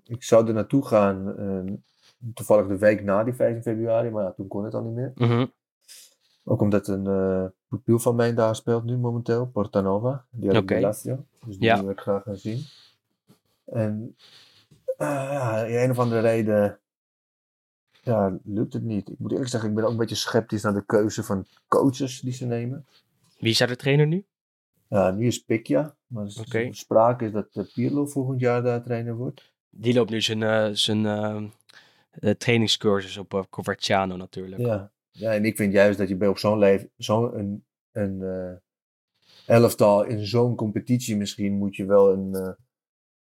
Speaker 3: ik, zou er naartoe gaan, eh, toevallig de week na die 15 februari, maar ja, toen kon het al niet meer.
Speaker 2: Mhm.
Speaker 3: Ook omdat een eh pupil van mij daar speelt nu momenteel, Portanova. Die had bij Lazio. Dus die
Speaker 2: Ja.
Speaker 3: wil ik graag gaan zien. En ja, in een of andere reden ja, lukt het niet. Ik moet eerlijk zeggen, ik ben ook een beetje sceptisch naar de keuze van coaches die ze nemen.
Speaker 2: Wie is daar de trainer nu?
Speaker 3: Ja, nu is Pikja. Maar is sprake is dat uh, Pirlo volgend jaar daar trainer wordt.
Speaker 2: Die loopt nu zijn, eh, zijn eh, eh, trainingscursus op uh, Coverciano natuurlijk.
Speaker 3: Ja. ja, en ik vind juist dat je bij op zo'n leven, zo'n een, een eh, elftal in zo'n competitie misschien moet je wel een, eh,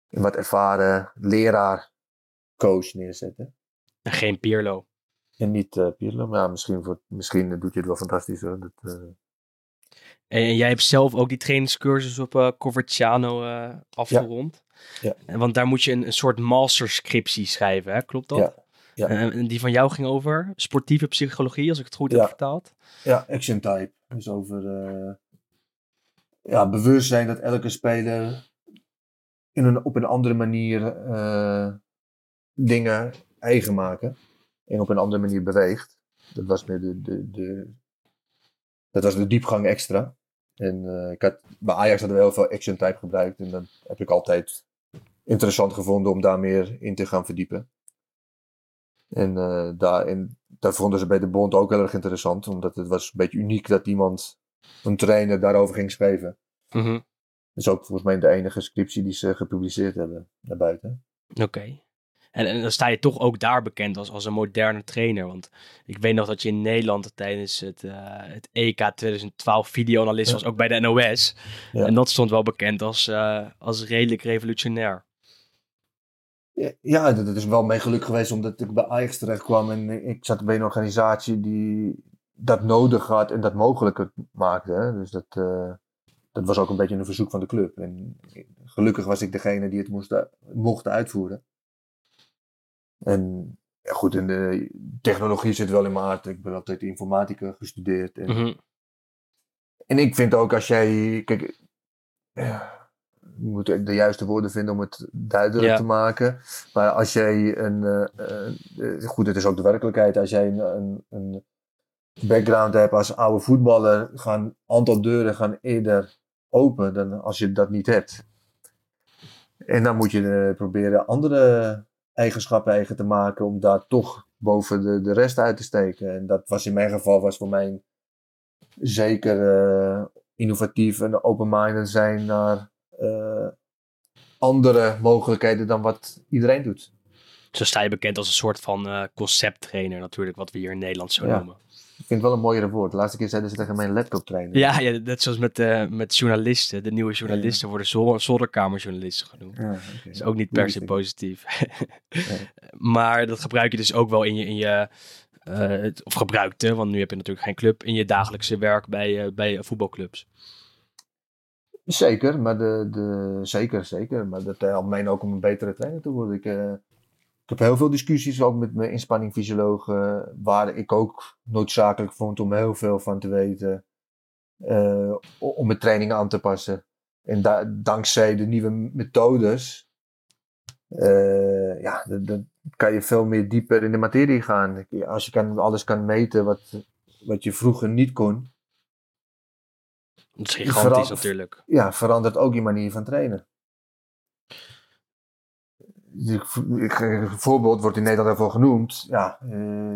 Speaker 3: een wat ervaren leraar coach neerzetten.
Speaker 2: En geen Pirlo.
Speaker 3: En niet eh Pirlo, maar ja, misschien, voor, misschien doet je het wel fantastisch hoor. Dat, eh,
Speaker 2: En, jij hebt zelf ook die trainingscursus op eh Coverciano eh, afgerond.
Speaker 3: Ja.
Speaker 2: En, want daar moet je een, een soort masterscriptie schrijven, hè? klopt dat?
Speaker 3: Ja. Ja.
Speaker 2: En, die van jou ging over sportieve psychologie, als ik het goed
Speaker 3: Ja.
Speaker 2: heb vertaald.
Speaker 3: Ja, action type. Dus over eh, ja, bewust zijn dat elke speler in een, op een andere manier dingen eigen maken. En op een andere manier beweegt. Dat was meer de, de, de, dat was de diepgang extra. En eh, ik had, bij Ajax hadden we heel veel action type gebruikt. En dat heb ik altijd interessant gevonden om daar meer in te gaan verdiepen. En uh, daar, en dat vonden ze bij de Bond ook heel erg interessant. Omdat het was een beetje uniek dat iemand, een trainer, daarover ging schrijven.
Speaker 2: Mhm.
Speaker 3: Dat is ook volgens mij de enige scriptie die ze gepubliceerd hebben naar buiten.
Speaker 2: Oké. En, en dan sta je toch ook daar bekend als, als een moderne trainer. Want ik weet nog dat je in Nederland tijdens het, eh, het EK 2012 videoanalist
Speaker 3: Ja.
Speaker 2: was, ook bij de NOS.
Speaker 3: Ja.
Speaker 2: En dat stond wel bekend als, eh, als redelijk revolutionair.
Speaker 3: Ja, dat is wel mijn geluk geweest omdat ik bij Ajax terecht kwam. En ik zat bij een organisatie die dat nodig had en dat mogelijk maakte. Hè. Dus dat, eh, dat was ook een beetje een verzoek van de club. En gelukkig was ik degene die het moest, mocht uitvoeren. En ja, goed, en de technologie zit wel in mijn aard. Ik ben altijd informatica gestudeerd. En,
Speaker 2: Mhm.
Speaker 3: en ik vind ook als jij. Kijk, ja, je moet de juiste woorden vinden om het duidelijk
Speaker 2: Ja.
Speaker 3: te maken. Maar als jij een. eh, eh, goed, het is ook de werkelijkheid. Als jij een, een, een background hebt als oude voetballer, gaan een aantal deuren gaan eerder open dan als je dat niet hebt. En dan moet je eh, proberen andere eigenschappen eigen te maken om daar toch boven de, de rest uit te steken. En dat was in mijn geval was voor mij zeker eh, innovatief en open-minded zijn naar eh, andere mogelijkheden dan wat iedereen doet.
Speaker 2: Zo sta je bekend als een soort van eh, concepttrainer natuurlijk, wat we hier in Nederland zo
Speaker 3: Ja.
Speaker 2: noemen.
Speaker 3: Ik vind het wel een mooier woord. De laatste keer zeiden ze tegen mijn laptop trainer.
Speaker 2: Ja, ja, net zoals met, eh, met journalisten. De nieuwe journalisten worden zol- zolderkamerjournalisten genoemd.
Speaker 3: Ja, oké.
Speaker 2: Dat is ook niet per se positief. Maar dat gebruik je dus ook wel in je, in je het- of gebruikte, want nu heb je natuurlijk geen club, in je dagelijkse werk bij, eh, bij voetbalclubs.
Speaker 3: Zeker, maar de, de, zeker, zeker. Maar dat helpt mij ook om een betere trainer te worden. Ik, ik heb heel veel discussies ook met mijn inspanningfysiologen, waar ik ook noodzakelijk vond om heel veel van te weten, eh, om mijn training aan te passen. En da- dankzij de nieuwe methodes, eh, ja, dan, kan je veel meer dieper in de materie gaan. Als je kan, alles kan meten wat, wat je vroeger niet kon,
Speaker 2: Dat is gigantisch natuurlijk.
Speaker 3: ja, verandert ook je manier van trainen. Ik- Een voorbeeld wordt in Nederland daarvoor genoemd. Ja, eh,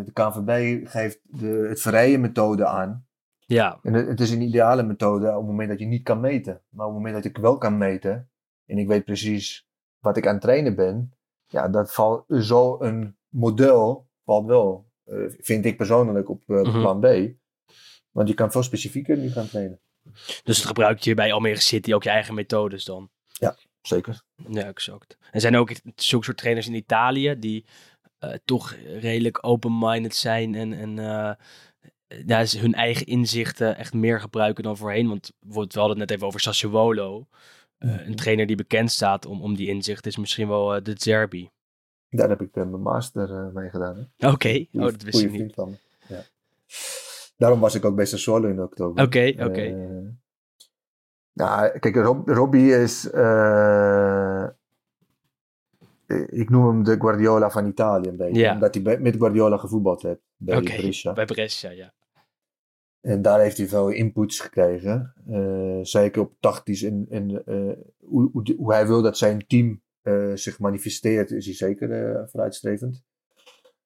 Speaker 3: de KNVB geeft de, het verrijen methode aan.
Speaker 2: Ja,
Speaker 3: En het, het is een ideale methode op het moment dat je niet kan meten. Maar op het moment dat ik wel kan meten, en ik weet precies wat ik aan het trainen ben, ja, dat valt zo een model valt wel, eh, vind ik persoonlijk, op eh,
Speaker 2: Mhm.
Speaker 3: plan B. Want je kan veel specifieker nu gaan trainen.
Speaker 2: dus het gebruik je bij Almere City ook je eigen methodes dan.
Speaker 3: Zeker.
Speaker 2: Ja, exact. Er zijn ook zulke soort trainers in Italië die eh, toch redelijk open-minded zijn en, en eh, ja, ze hun eigen inzichten echt meer gebruiken dan voorheen. Want we hadden het net even over Sassuolo. Eh, een trainer die bekend staat om, om die inzichten is misschien wel de Zerbi.
Speaker 3: Daar heb ik mijn master mee gedaan.
Speaker 2: Oké, oh, dat wist ik niet.
Speaker 3: Ja. Daarom was ik ook bij Sassuolo in oktober.
Speaker 2: Oké, oké.
Speaker 3: Nou, kijk, Rob, Robbie is... eh, ik noem hem de Guardiola van Italië een beetje.
Speaker 2: Ja.
Speaker 3: Omdat hij bij- met Guardiola gevoetbald heeft bij Brescia.
Speaker 2: bij Brescia, ja.
Speaker 3: En daar heeft hij veel inputs gekregen. eh, zeker op tactisch en, en eh, hoe, hoe, hoe hij wil dat zijn team zich manifesteert, is hij zeker vooruitstrevend.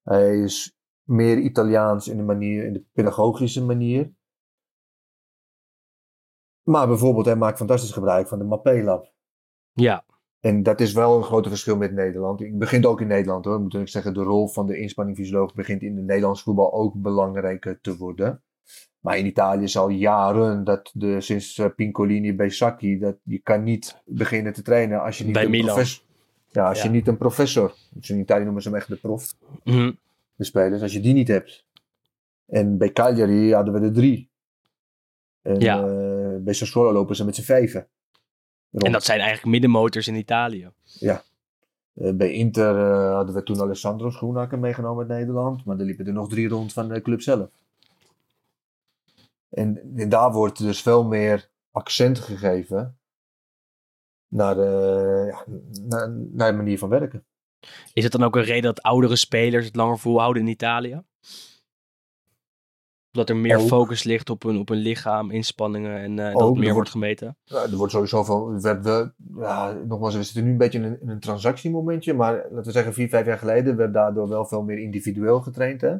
Speaker 3: Hij is meer Italiaans in de, manier, in de pedagogische manier. Maar bijvoorbeeld, hij maakt fantastisch gebruik van de Mappé-lab.
Speaker 2: Ja,
Speaker 3: En dat is wel een groot verschil met Nederland. Ik begint ook in Nederland hoor. Moet ik zeggen, de rol van de inspanningfysioloog begint in het Nederlands voetbal ook belangrijker te worden. Maar in Italië is al jaren dat de, sinds eh, Pincolini bij Sacchi, dat je kan niet beginnen te trainen als je niet
Speaker 2: Bij
Speaker 3: een
Speaker 2: Milan.
Speaker 3: professor. Ja, als
Speaker 2: Ja.
Speaker 3: je niet een professor. Dus in Italië noemen ze hem echt de prof.
Speaker 2: Mhm.
Speaker 3: De spelers, als je die niet hebt. En bij Cagliari hadden we er drie. En
Speaker 2: Ja.
Speaker 3: eh, bij Sassuolo lopen ze met z'n vijven. Rond.
Speaker 2: en dat zijn eigenlijk middenmotors in Italië.
Speaker 3: Eh, bij Inter eh, hadden we toen Alessandro Schoenaker meegenomen uit Nederland. Maar er liepen er nog drie rond van de club zelf. En, en daar wordt dus veel meer accent gegeven naar de, ja, naar, naar de manier van werken.
Speaker 2: Is het dan ook een reden dat oudere spelers het langer volhouden in Italië? Dat er meer
Speaker 3: Ook.
Speaker 2: focus ligt op hun, op hun lichaam, inspanningen en eh, dat
Speaker 3: Ook,
Speaker 2: het meer
Speaker 3: er
Speaker 2: wordt
Speaker 3: wordt-
Speaker 2: gemeten?
Speaker 3: Ja, er wordt sowieso van, werd wel, ja, nogmaals, we zitten nu een beetje in een, in een transactiemomentje, maar laten we zeggen vier, vijf jaar geleden werd daardoor wel veel meer individueel getraind. Hè?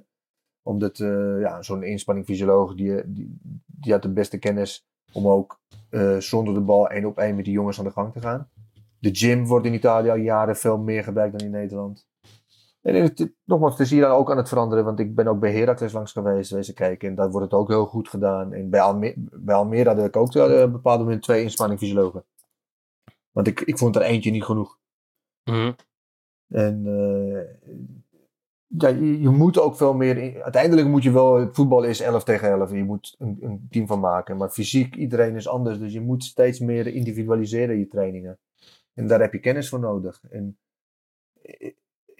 Speaker 3: Omdat eh, ja, zo'n inspanningfysioloog, die, die, die had de beste kennis om ook eh, zonder de bal één op één met die jongens aan de gang te gaan. De gym wordt in Italië al jaren veel meer gebruikt dan in Nederland. En het, nogmaals, het is hier dan ook aan het veranderen, want ik ben ook bij Heracles langs geweest, wezen kijken. En daar wordt het ook heel goed gedaan. En bij, Alme bij Almere had ik ook eh, op een bepaald moment twee inspanningfysiologen. Want ik, ik vond er eentje niet genoeg.
Speaker 2: Mhm.
Speaker 3: En eh, ja, je, je moet ook veel meer. in- uiteindelijk moet je wel. Het voetbal is 11 tegen 11. en Je moet een, een team van maken. Maar fysiek, iedereen is anders. Dus je moet steeds meer individualiseren je trainingen. En daar heb je kennis voor nodig. En,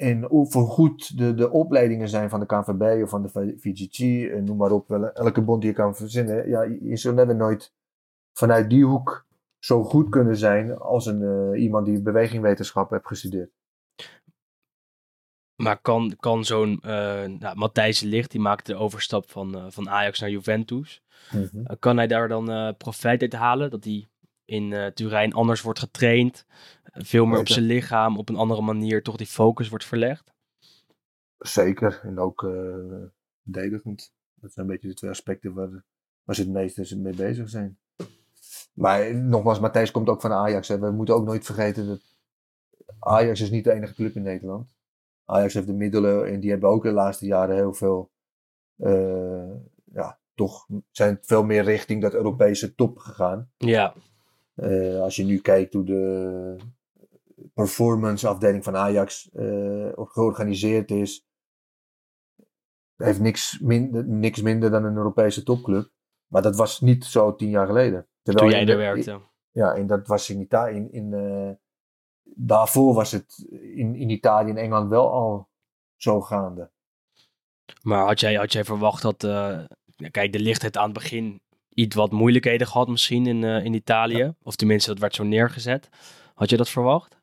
Speaker 3: en hoe voor goed de, de opleidingen zijn van de KNVB of van de VGG. En noem maar op. Wel, elke bond die je kan verzinnen. Ja, je, zult never nooit vanuit die hoek zo goed kunnen zijn. als een, eh, iemand die bewegingwetenschap heeft gestudeerd.
Speaker 2: Maar kan, kan zo'n eh nou, Matthijs Ligt, die maakte de overstap van, eh, van Ajax naar Juventus. Eh, kan hij daar dan eh, profijt uit halen? Dat hij in eh, Turijn anders wordt getraind, eh, veel meer op zijn lichaam, op een andere manier toch die focus wordt verlegd?
Speaker 3: Zeker. En ook eh verdedigend. Dat zijn een beetje de twee aspecten waar, waar ze het meeste mee bezig zijn. Maar eh, nogmaals, Matthijs komt ook van Ajax. Hè. We moeten ook nooit vergeten dat Ajax is niet de enige club in Nederland. Ajax heeft de middelen en die hebben ook de laatste jaren heel veel, eh, ja, toch zijn veel meer richting dat Europese top gegaan.
Speaker 2: Ja,
Speaker 3: als je nu kijkt hoe de performance afdeling van Ajax eh, georganiseerd is, heeft niks minder, niks minder dan een Europese topclub. Maar dat was niet zo tien jaar geleden. Terwijl
Speaker 2: toen jij er werkte.
Speaker 3: Ja, en dat was in Italië. In, in, eh, daarvoor was het in, in Italië en Engeland wel al zo gaande.
Speaker 2: Maar had jij, had jij verwacht dat... eh, kijk, de licht heeft aan het begin iets wat moeilijkheden gehad misschien in, in Italië. Of tenminste, dat werd zo neergezet. Had je dat verwacht?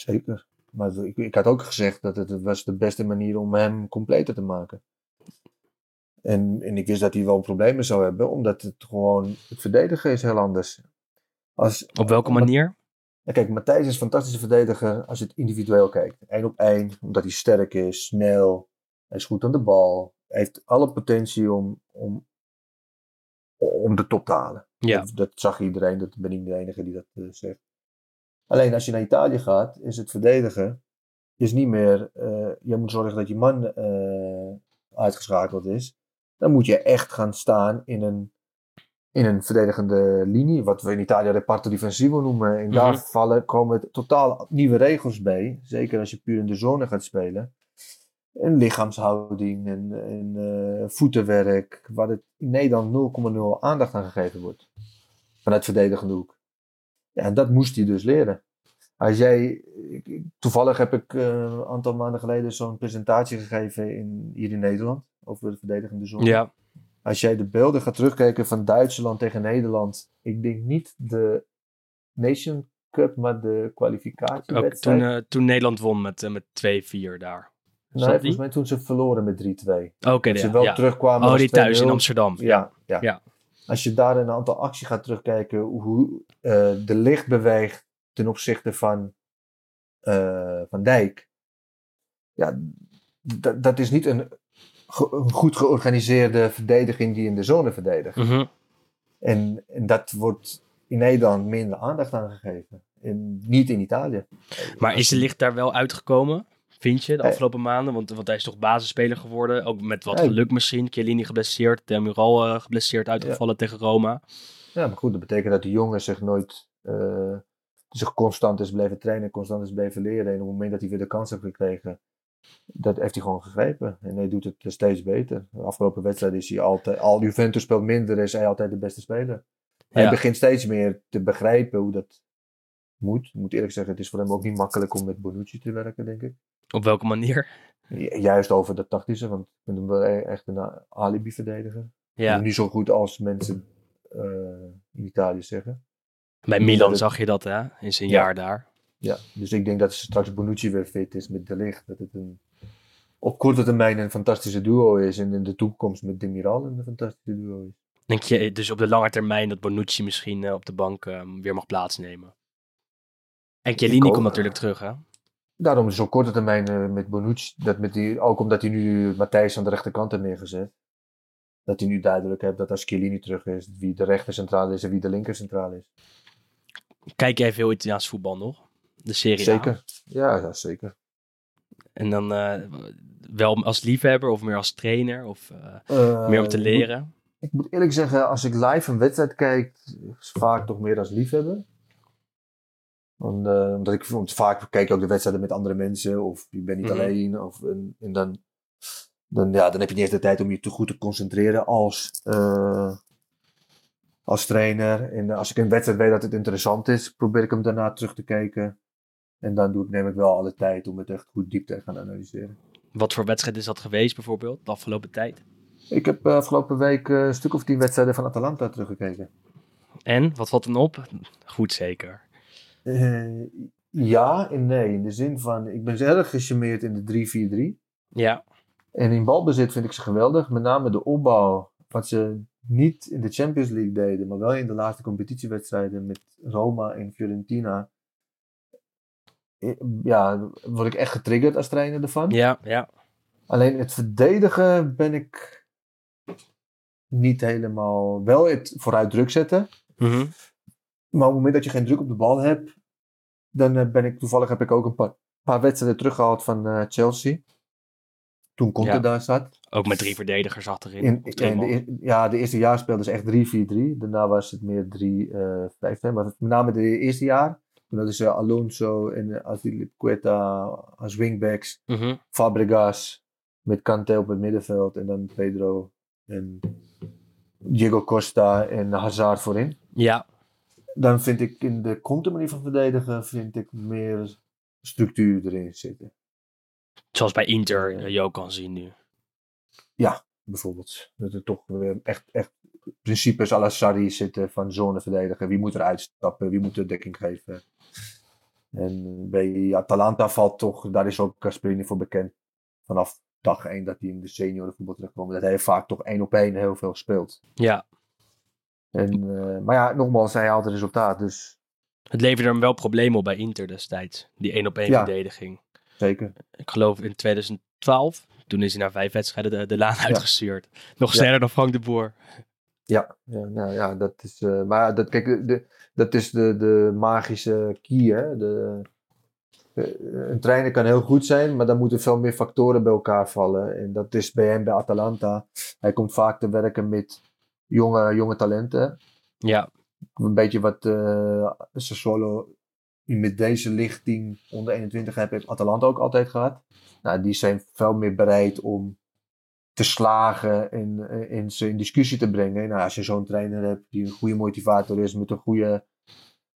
Speaker 3: Zeker. Maar ik, ik had ook gezegd dat het, het was de beste manier om hem completer te maken. En, en ik wist dat hij wel problemen zou hebben, omdat het gewoon, het verdedigen is heel anders. Als,
Speaker 2: Op welke manier?
Speaker 3: Ja, kijk, Matthijs is een fantastische verdediger als je het individueel kijkt. Eén op één, omdat hij sterk is, snel, hij is goed aan de bal. Hij heeft alle potentie om, om, om de top te halen.
Speaker 2: Ja.
Speaker 3: Dat, dat zag iedereen, dat ben ik de enige die dat eh, zegt. Alleen als je naar Italië gaat, is het verdedigen is niet meer, eh, je moet zorgen dat je man eh, uitgeschakeld is. Dan moet je echt gaan staan in een, in een verdedigende linie, wat we in Italië reparto difensivo noemen. En daar
Speaker 2: Mhm.
Speaker 3: vallen, komen totaal nieuwe regels bij, zeker als je puur in de zone gaat spelen. En lichaamshouding en, en eh, voetenwerk, waar het in Nederland 0,0 aandacht aan gegeven wordt. Vanuit verdedigende hoek. Ja, en dat moest hij dus leren. Als jij, toevallig heb ik eh, een aantal maanden geleden zo'n presentatie gegeven in, hier in Nederland over de verdedigende zone.
Speaker 2: Ja,
Speaker 3: Als jij de beelden gaat terugkijken van Duitsland tegen Nederland, ik denk niet de Nation Cup, maar de
Speaker 2: ook
Speaker 3: kwalificatiewedstrijd.
Speaker 2: toen, eh, toen Nederland won met, eh, met 2-4 daar.
Speaker 3: nee,
Speaker 2: die?
Speaker 3: volgens mij toen ze verloren met 3-2.
Speaker 2: Oké, ja.
Speaker 3: ze wel
Speaker 2: ja.
Speaker 3: terugkwamen
Speaker 2: Oh, die thuis in
Speaker 3: 2-0.
Speaker 2: Amsterdam.
Speaker 3: Ja, ja.
Speaker 2: Ja.
Speaker 3: Als je daar een aantal acties gaat terugkijken, hoe eh, de licht beweegt ten opzichte van eh, Van Dijk. Ja, dat is niet een, ge- een goed georganiseerde verdediging die in de zone verdedigt.
Speaker 2: Mhm.
Speaker 3: En, en dat wordt in Nederland minder aandacht aan gegeven. En niet in Italië.
Speaker 2: Maar is de licht daar wel uitgekomen, vind je, de
Speaker 3: Eh.
Speaker 2: afgelopen maanden? Want, want hij is toch basisspeler geworden, ook met wat geluk misschien. Chiellini geblesseerd, Demiral eh geblesseerd uitgevallen tegen Roma.
Speaker 3: Ja, maar goed, dat betekent dat de jongen zich nooit, eh, zich constant is blijven trainen, constant is blijven leren. En op het moment dat hij weer de kans heeft gekregen, dat heeft hij gewoon gegrepen. En hij doet het steeds beter. De afgelopen wedstrijd is hij altijd, al Juventus speelt minder, is hij altijd de beste speler. Hij
Speaker 2: Ja.
Speaker 3: begint steeds meer te begrijpen hoe dat moet. Ik moet eerlijk zeggen, het is voor hem ook niet makkelijk om met Bonucci te werken, denk ik.
Speaker 2: Op welke manier?
Speaker 3: Ju- Juist over dat tactische, want ik vind hem wel e- echt een a- alibi-verdediger.
Speaker 2: Ja,
Speaker 3: Niet zo goed als mensen eh, in Italië zeggen.
Speaker 2: bij Milan zag je dat, hè, in zijn
Speaker 3: Ja.
Speaker 2: jaar daar.
Speaker 3: Ja, dus ik denk dat straks Bonucci weer fit is met De Ligt. Dat het een, op korte termijn een fantastische duo is. En in de toekomst met Demiral een fantastische duo is.
Speaker 2: Denk je dus op de lange termijn dat Bonucci misschien eh, op de bank eh, weer mag plaatsnemen? En Chiellini komt natuurlijk terug, hè?
Speaker 3: Daarom is op korte termijn eh, met Bonucci, dat met die, ook omdat hij nu Matthijs aan de rechterkant heeft neergezet. Dat hij nu duidelijk heeft dat als Chiellini terug is, wie de rechter centraal is en wie de linker centraal is.
Speaker 2: Kijk jij veel Italiaans voetbal nog? De Serie A?
Speaker 3: Zeker. Ja, ja, zeker.
Speaker 2: En dan eh, wel als liefhebber of meer als trainer? Of eh, meer om te
Speaker 3: ik
Speaker 2: leren?
Speaker 3: moet- Ik moet eerlijk zeggen, als ik live een wedstrijd kijk, is vaak toch meer als liefhebber. Want, eh, omdat ik want vaak kijk ook de wedstrijden met andere mensen, of je bent niet
Speaker 2: Mhm.
Speaker 3: alleen. Of, en, en dan, dan, ja, dan heb je niet eens de tijd om je te goed te concentreren als, eh, als trainer. En als ik een wedstrijd weet dat het interessant is, probeer ik hem daarna terug te kijken. En dan doe ik, neem ik wel alle tijd om het echt goed diep te gaan analyseren.
Speaker 2: Wat voor wedstrijd is dat geweest bijvoorbeeld, de afgelopen tijd?
Speaker 3: Ik heb eh, afgelopen week eh, een stuk of tien wedstrijden van Atalanta teruggekeken.
Speaker 2: En, wat valt dan op? Goed zeker.
Speaker 3: Eh, ja en nee. In de zin van, ik ben erg gecharmeerd in de 3-4-3.
Speaker 2: Ja,
Speaker 3: En in balbezit vind ik ze geweldig. Met name de opbouw. Wat ze niet in de Champions League deden, maar wel in de laatste competitiewedstrijden met Roma en Fiorentina. Eh, Ja, word ik echt getriggerd als trainer ervan.
Speaker 2: ja, ja.
Speaker 3: Alleen het verdedigen ben ik niet helemaal. Wel het vooruit druk zetten.
Speaker 2: Mhm.
Speaker 3: Maar op het moment dat je geen druk op de bal hebt, dan eh, ben ik toevallig heb ik ook een paar, paar wedstrijden teruggehaald van eh, Chelsea. Toen Conte
Speaker 2: Ja.
Speaker 3: daar zat.
Speaker 2: Ook met drie verdedigers achterin.
Speaker 3: In, de, ja, de eerste jaar speelden ze echt 3-4-3. Daarna was het meer 3-5. maar met name de eerste jaar. Toen hadden ze Alonso en Azpilicueta als wingbacks.
Speaker 2: Mhm.
Speaker 3: Fabregas met Kante op het middenveld. En dan Pedro en Diego Costa en Hazard voorin.
Speaker 2: Ja,
Speaker 3: Dan vind ik in de Conte manier van verdedigen vind ik meer structuur erin zitten.
Speaker 2: zoals bij Inter eh, je ook kan zien nu.
Speaker 3: Bijvoorbeeld. Dat er toch weer echt, echt principes à la Sarri zitten van zone verdedigen. Wie moet er uitstappen? Wie moet de dekking geven? En bij Atalanta valt toch, daar is ook Gasperini voor bekend. Vanaf dag 1 dat hij in de seniorenvoetbal terugkomt. Dat hij vaak toch één op één heel veel speelt.
Speaker 2: Ja,
Speaker 3: En, eh, maar ja, nogmaals, hij haalt het resultaat. Dus
Speaker 2: het leverde hem wel problemen op bij Inter destijds. Die één op één
Speaker 3: Ja.
Speaker 2: verdediging.
Speaker 3: zeker.
Speaker 2: Ik geloof in 2012. Toen is hij na vijf wedstrijden de, de laan uitgestuurd. Nog
Speaker 3: Ja.
Speaker 2: sneller dan Frank de Boer.
Speaker 3: Ja, ja, nou ja, dat is. eh, maar dat, kijk, de- de, dat is de, de magische key. Hè? De- een trainer kan heel goed zijn, maar dan moeten veel meer factoren bij elkaar vallen. En dat is bij hem bij Atalanta. Hij komt vaak te werken met jonge, jonge talenten.
Speaker 2: Ja,
Speaker 3: Een beetje wat eh Sassuolo met deze lichting onder 21 heeft, heeft Atalanta ook altijd gehad. Nou, die zijn veel meer bereid om te slagen en, eh, en ze in discussie te brengen. Nou, als je zo'n trainer hebt die een goede motivator is, met een goede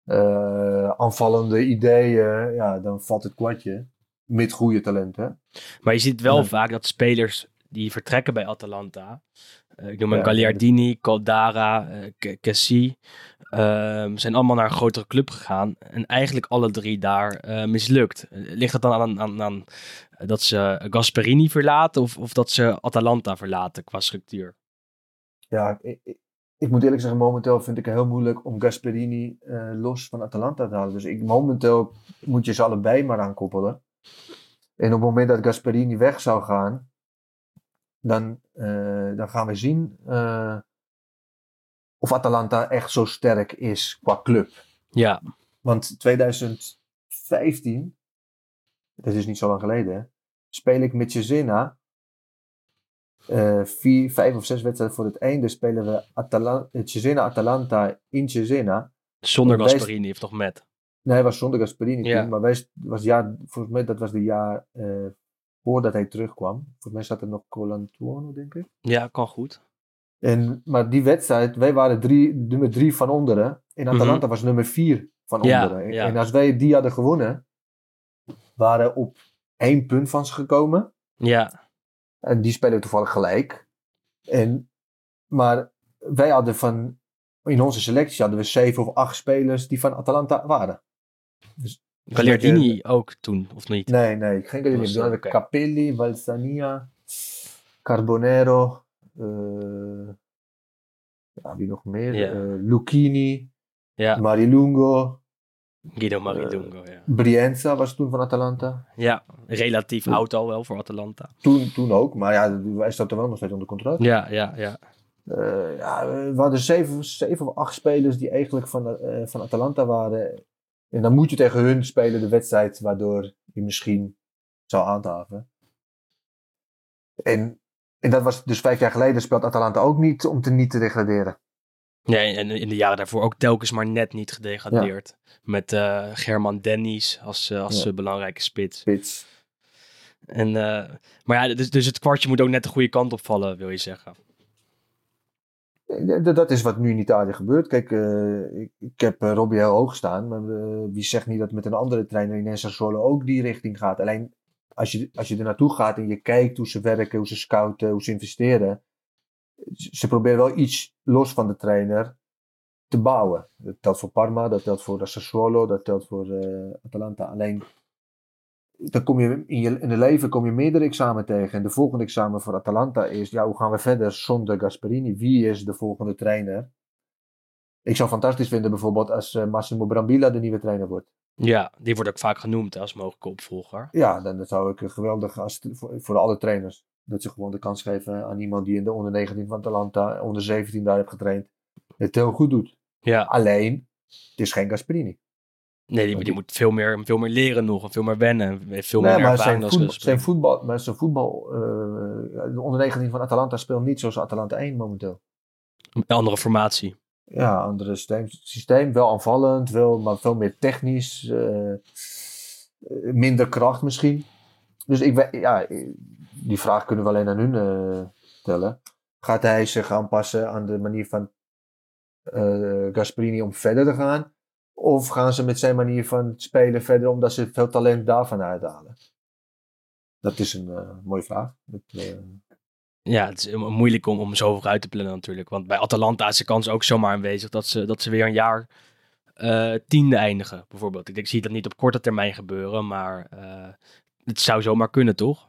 Speaker 3: eh, aanvallende ideeën, ja, dan valt het kwartje. Met goede talenten.
Speaker 2: maar je ziet wel
Speaker 3: Ja.
Speaker 2: vaak dat spelers die vertrekken bij Atalanta. Eh, ik noem
Speaker 3: Ja,
Speaker 2: Gagliardini, Caldara, eh, Cassie. ehm, zijn allemaal naar een grotere club gegaan. En eigenlijk alle drie daar eh, mislukt. Eh, Ligt het dan aan, aan, aan eh, dat ze Gasperini verlaten of, of dat ze Atalanta verlaten qua structuur?
Speaker 3: Ja, ik, ik- ik moet eerlijk zeggen, momenteel vind ik het heel moeilijk om Gasperini eh, los van Atalanta te halen. Dus ik, momenteel moet je ze allebei maar aankoppelen. En op het moment dat Gasperini weg zou gaan, dan, eh, dan gaan we zien eh, of Atalanta echt zo sterk is qua club.
Speaker 2: Ja,
Speaker 3: Want 2015, dat is niet zo lang geleden, hè, speel ik met Cesena eh vier, vijf of zes wedstrijden voor het einde spelen we Atala Cesena Atalanta in Cesena.
Speaker 2: zonder
Speaker 3: Wij-
Speaker 2: Gasparini heeft toch met.
Speaker 3: Nee, hij was zonder Gasperini
Speaker 2: Ja.
Speaker 3: toen, maar wij, was jaar, volgens mij dat was de jaar voordat hij terugkwam. Volgens mij zat er nog Colantuono, denk ik.
Speaker 2: Ja, kan goed.
Speaker 3: En, maar die wedstrijd, wij waren drie, nummer drie van onderen. En Atalanta was nummer vier van
Speaker 2: Mhm. Ja,
Speaker 3: onderen. En-
Speaker 2: ja.
Speaker 3: En als wij die hadden gewonnen, waren op één punt van ze gekomen.
Speaker 2: Ja,
Speaker 3: En die spelen toevallig gelijk. En, maar wij hadden van, in onze selectie hadden we zeven of acht spelers die van Atalanta waren.
Speaker 2: Gagliardini ook toen, of niet?
Speaker 3: Nee, nee, geen hadden we
Speaker 2: oké.
Speaker 3: Capelli, Valsania, Carbonero, eh, ja, wie nog meer? Eh, Lucchini, Marilungo,
Speaker 2: Guido Maridungo, ja.
Speaker 3: Brienza was toen van Atalanta.
Speaker 2: Ja, relatief oud al wel voor Atalanta.
Speaker 3: Toen, toen ook, maar ja, hij staat er wel nog steeds onder contract.
Speaker 2: Ja, ja, ja.
Speaker 3: Eh, ja, we hadden zeven, zeven of acht spelers die eigenlijk van, eh, van Atalanta waren. En dan moet je tegen hun spelen de wedstrijd waardoor je misschien zou handhaven. En, en dat was dus vijf jaar geleden speelt Atalanta ook niet om te niet te degraderen.
Speaker 2: Nee, en in de jaren daarvoor ook telkens maar net niet gedegradeerd. Met eh, German Dennis als, eh, als
Speaker 3: Ja.
Speaker 2: eh, belangrijke spits.
Speaker 3: Spits.
Speaker 2: En, maar ja, dus, dus het kwartje moet ook net de goede kant opvallen, wil je zeggen.
Speaker 3: Eh, Dat is wat nu in Italië gebeurt. Kijk, eh, ik, ik heb eh, Robbie heel hoog staan. Maar wie zegt niet dat met een andere trainer in Sassuolo ook die richting gaat. Alleen als je, als je er naartoe gaat en je kijkt hoe ze werken, hoe ze scouten, hoe ze investeren. Ze proberen wel iets los van de trainer te bouwen. Dat telt voor Parma, dat telt voor Sassuolo, dat telt voor Atalanta. Alleen dan kom je in, je in het leven kom je meerdere examen tegen. En de volgende examen voor Atalanta is, ja, hoe gaan we verder zonder Gasperini? Wie is de volgende trainer? Ik zou fantastisch vinden bijvoorbeeld als eh, Massimo Brambilla de nieuwe trainer wordt.
Speaker 2: Ja, die wordt ook vaak genoemd als mogelijke opvolger.
Speaker 3: Ja, dan zou ik een geweldige als voor, voor alle trainers. Dat ze gewoon de kans geven aan iemand die in de onder 19 van Atalanta, onder 17 daar heeft getraind. Het heel goed doet.
Speaker 2: Ja,
Speaker 3: Alleen, het is geen Gasperini.
Speaker 2: Nee, die, die moet veel meer, veel meer leren nog veel meer wennen. en Veel meer
Speaker 3: Nee, maar
Speaker 2: ervaring
Speaker 3: zijn, voetbal, zijn voetbal, maar zijn voetbal eh, de onder 19 van Atalanta speelt niet zoals Atalanta 1 momenteel.
Speaker 2: Een andere formatie.
Speaker 3: Ja, andere systeem, systeem wel aanvallend, wel, maar veel meer technisch, eh, eh, minder kracht misschien. Dus ik, ja, die vraag kunnen we alleen aan hun stellen. Gaat hij zich aanpassen aan de manier van Gasperini om verder te gaan? Of gaan ze met zijn manier van spelen verder omdat ze veel talent daarvan uithalen? Dat is een eh, mooie vraag. Eh,
Speaker 2: Ja, het is mo- moeilijk om, om zo vooruit te plannen natuurlijk. Want bij Atalanta is de kans ook zomaar aanwezig dat ze, dat ze weer een jaar eh, tiende eindigen, bijvoorbeeld. Ik, denk, ik zie dat niet op korte termijn gebeuren, maar het zou zomaar kunnen, toch?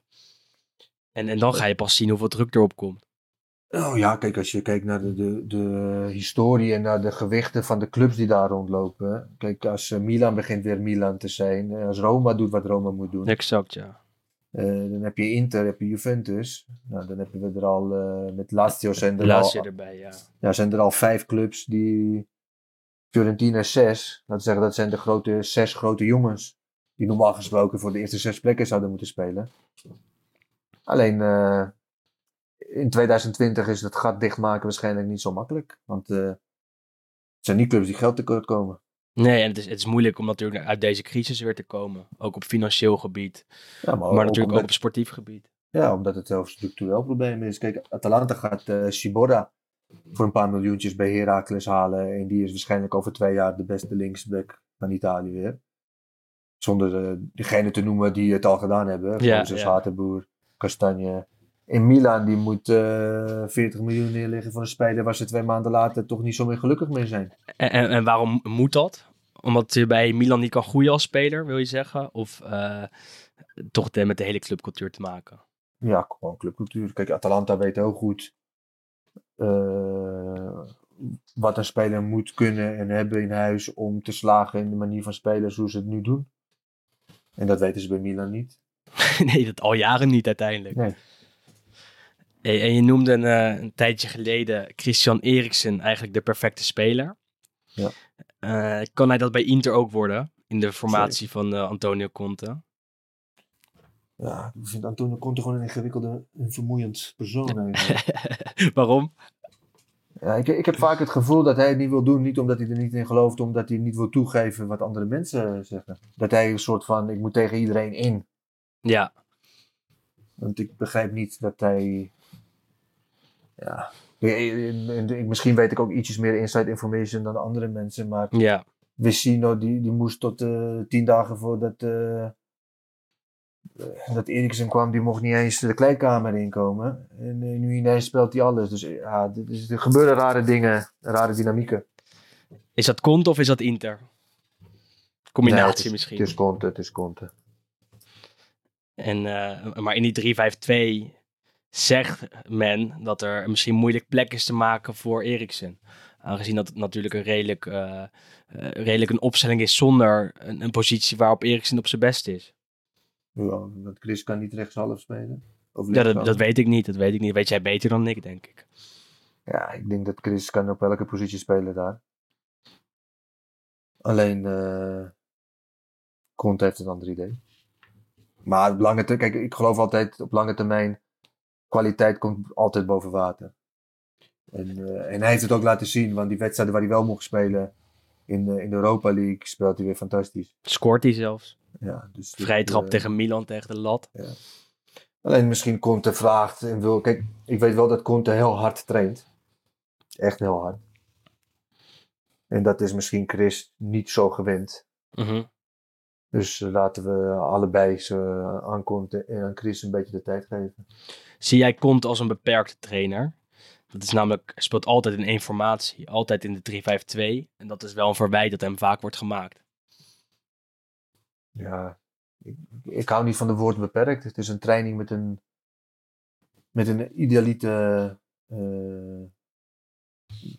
Speaker 2: En, en dan ga je pas zien hoeveel druk erop komt.
Speaker 3: Oh ja, kijk, als je kijkt naar de, de, de historie en naar de gewichten van de clubs die daar rondlopen. Kijk, als eh, Milan begint weer Milan te zijn, eh, als Roma doet wat Roma moet doen,
Speaker 2: Exact, ja.
Speaker 3: eh, dan heb je Inter, heb je Juventus. Nou, dan hebben we er al, met Lazio zijn er,
Speaker 2: Lazio
Speaker 3: al,
Speaker 2: erbij, ja.
Speaker 3: ja, zijn er al vijf clubs die, Fiorentina zes, laten we zeggen dat zijn de grote, zes grote jongens. Die normaal gesproken voor de eerste zes plekken zouden moeten spelen. Alleen in 2020 is het gat dichtmaken waarschijnlijk niet zo makkelijk. Want eh, het zijn niet clubs die geld tekort komen.
Speaker 2: Nee, en het is, het is moeilijk om natuurlijk uit deze crisis weer te komen. Ook op financieel gebied,
Speaker 3: Ja,
Speaker 2: maar
Speaker 3: ook
Speaker 2: natuurlijk ook
Speaker 3: omdat,
Speaker 2: op sportief gebied.
Speaker 3: ja, omdat het heel structureel probleem is. Kijk, Atalanta gaat eh Ciborra voor een paar miljoentjes bij Heracles halen. En die is waarschijnlijk over twee jaar de beste linksback van Italië weer. Zonder eh, degene te noemen die het al gedaan hebben.
Speaker 2: Ja,
Speaker 3: Moses
Speaker 2: ja.
Speaker 3: Hatenboer, Castagne. In Milan, die moet eh 40 miljoen neerleggen voor een speler waar ze twee maanden later toch niet zo meer gelukkig mee zijn.
Speaker 2: En, en, en waarom moet dat? Omdat je bij Milan niet kan groeien als speler, wil je zeggen? Of eh, toch de- met de hele clubcultuur te maken?
Speaker 3: Ja, gewoon clubcultuur. Kijk, Atalanta weet heel goed eh, wat een speler moet kunnen en hebben in huis om te slagen in de manier van spelen zoals ze het nu doen. En dat weten ze bij Milan niet.
Speaker 2: nee, dat al jaren niet uiteindelijk.
Speaker 3: Nee.
Speaker 2: Hey, en je noemde een, eh, een tijdje geleden Christian Eriksen eigenlijk de perfecte speler.
Speaker 3: Ja.
Speaker 2: Eh, kan hij dat bij Inter ook worden? In de formatie van eh, Antonio Conte?
Speaker 3: Ja, ik vind Antonio Conte gewoon een ingewikkelde en vermoeiend persoon.
Speaker 2: Waarom?
Speaker 3: Ja, ik, ik heb vaak het gevoel dat hij het niet wil doen, niet omdat hij er niet in gelooft, omdat hij niet wil toegeven wat andere mensen zeggen. Dat hij een soort van, ik moet tegen iedereen in.
Speaker 2: Ja,
Speaker 3: Want ik begrijp niet dat hij. Ja. Misschien weet ik ook ietsjes meer inside information dan de andere mensen. Maar
Speaker 2: ja.
Speaker 3: Vecino die, die moest tot eh, tien dagen voordat. eh, dat Eriksen kwam, die mocht niet eens de kleedkamer inkomen. En eh, nu ineens speelt hij alles. Dus ja, dit is, er gebeuren rare dingen, rare dynamieken.
Speaker 2: Is dat Conte of is dat Inter? Combinatie
Speaker 3: Nee, het is-
Speaker 2: misschien.
Speaker 3: Het is Conte, het is Conte.
Speaker 2: En, eh, maar in die 3-5-2 zegt men dat er misschien moeilijk plek is te maken voor Eriksen. Aangezien dat het natuurlijk een redelijk, eh, eh, redelijk een opstelling is zonder een, een positie waarop Eriksen op zijn best is.
Speaker 3: Ja, want Chris kan niet rechtshalf spelen. Of
Speaker 2: Ja, dat, dat weet ik niet. Dat weet ik niet. Weet jij beter dan ik, denk ik.
Speaker 3: Ja, ik denk dat Chris kan op elke positie spelen daar. Alleen Conte heeft een ander idee. Maar op lange kijk, ik geloof altijd op lange termijn, kwaliteit komt altijd boven water. En, eh, en hij heeft het ook laten zien, want die wedstrijden waar hij wel mocht spelen in, de- in de Europa League speelt hij weer fantastisch.
Speaker 2: Scoort hij zelfs.
Speaker 3: Ja, dus
Speaker 2: Vrij trap
Speaker 3: eh,
Speaker 2: tegen Milan, tegen de lat.
Speaker 3: Alleen misschien Conte vraagt en wil. Kijk, ik weet wel dat Conte heel hard traint. Echt heel hard. En dat is misschien Chris niet zo gewend.
Speaker 2: Mhm.
Speaker 3: Dus eh, laten we allebei ze aan Conte en aan Chris een beetje de tijd geven.
Speaker 2: Zie jij Conte als een beperkte trainer? Dat is namelijk, speelt altijd in één formatie. Altijd in de 3-5-2. En dat is wel een verwijt dat hem vaak wordt gemaakt.
Speaker 3: Ja, ik, ik hou niet van de woord beperkt. Het is een training met een, met een idealite, eh,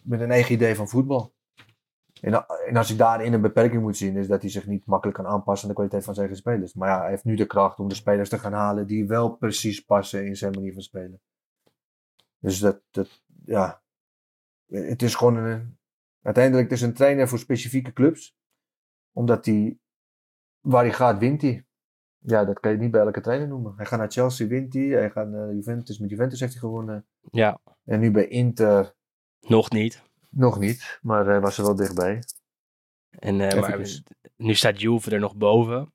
Speaker 3: met een eigen idee van voetbal. En, en als ik daarin een beperking moet zien, is dat hij zich niet makkelijk kan aanpassen aan de kwaliteit van zijn eigen spelers. Maar ja, hij heeft nu de kracht om de spelers te gaan halen die wel precies passen in zijn manier van spelen. Dus dat, dat ja, het is gewoon een, uiteindelijk het is een trainer voor specifieke clubs. Omdat hij waar hij gaat, wint hij. Ja, dat kan je niet bij elke trainer noemen. Hij gaat naar Chelsea, wint hij. Hij gaat naar Juventus, met Juventus heeft hij gewonnen.
Speaker 2: Ja,
Speaker 3: En nu bij Inter
Speaker 2: nog niet.
Speaker 3: Nog niet, maar hij was er wel dichtbij.
Speaker 2: En, eh, maar
Speaker 3: Eventjes.
Speaker 2: nu staat Juve er nog boven.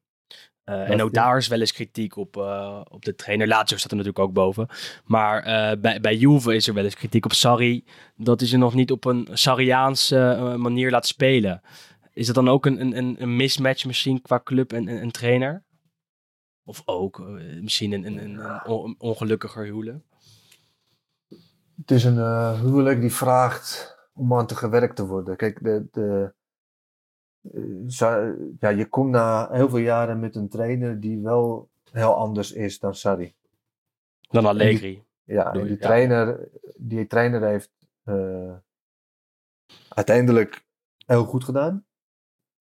Speaker 2: Eh, en ook
Speaker 3: ja.
Speaker 2: daar is wel eens kritiek op, eh, op de trainer. Lazio staat er natuurlijk ook boven. Maar eh, bij, bij Juve is er wel eens kritiek op Sarri. Dat hij ze nog niet op een Sarriaanse manier laat spelen. Is dat dan ook een, een- een, mismatch misschien qua club en, en, en trainer? Of ook misschien een, een, een, een on- ongelukkiger huwelijk?
Speaker 3: Het is een eh, huwelijk die vraagt om aan te gewerkt te worden. Kijk, de, de, eh, ja, je komt na heel veel jaren met een trainer die wel heel anders is dan Sarri.
Speaker 2: Dan Allegri.
Speaker 3: Ja, die,
Speaker 2: ja.
Speaker 3: trainer, die trainer heeft eh, uiteindelijk heel goed gedaan.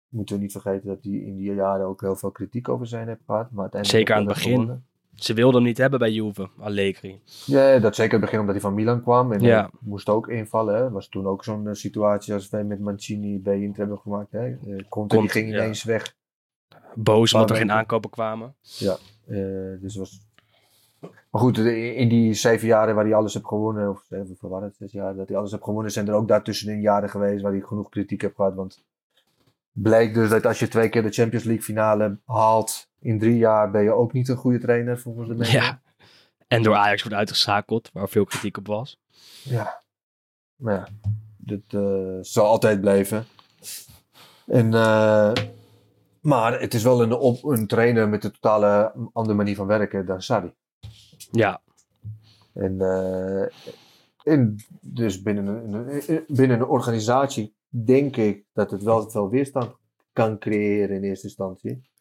Speaker 3: Moeten we niet vergeten dat hij in die jaren ook heel veel kritiek over zijn heeft gehad. Maar uiteindelijk
Speaker 2: Zeker aan het begin.
Speaker 3: gewonnen.
Speaker 2: Ze wilden hem niet hebben bij Juve, Allegri.
Speaker 3: Ja, dat zeker in het begin omdat hij van Milan kwam. En
Speaker 2: Ja.
Speaker 3: hij moest ook invallen. Hè. was toen ook zo'n eh, situatie als wij met Mancini bij Inter hebben gemaakt. Hè. Conte, die
Speaker 2: Conte,
Speaker 3: ging
Speaker 2: ja.
Speaker 3: ineens weg.
Speaker 2: Boos omdat er geen aankopen kwamen.
Speaker 3: Eh, dus was... Maar goed, in die zeven jaren waar hij alles heeft gewonnen, of waren het, zes jaar, dat hij alles heeft gewonnen, zijn er ook daartussenin jaren geweest waar hij genoeg kritiek heeft gehad. Want blijkt dus dat als je twee keer de Champions League finale haalt in drie jaar, ben je ook niet een goede trainer volgens de mensen.
Speaker 2: Ja. En door Ajax wordt uitgeschakeld, waar veel kritiek op was.
Speaker 3: Ja. Maar ja, dat eh, zal altijd blijven. En, eh, maar het is wel een, op, een trainer met een totale andere manier van werken dan Sarri.
Speaker 2: Ja,
Speaker 3: En, eh, en dus binnen een, binnen een organisatie denk ik dat het wel veel weerstand kan creëren in eerste instantie.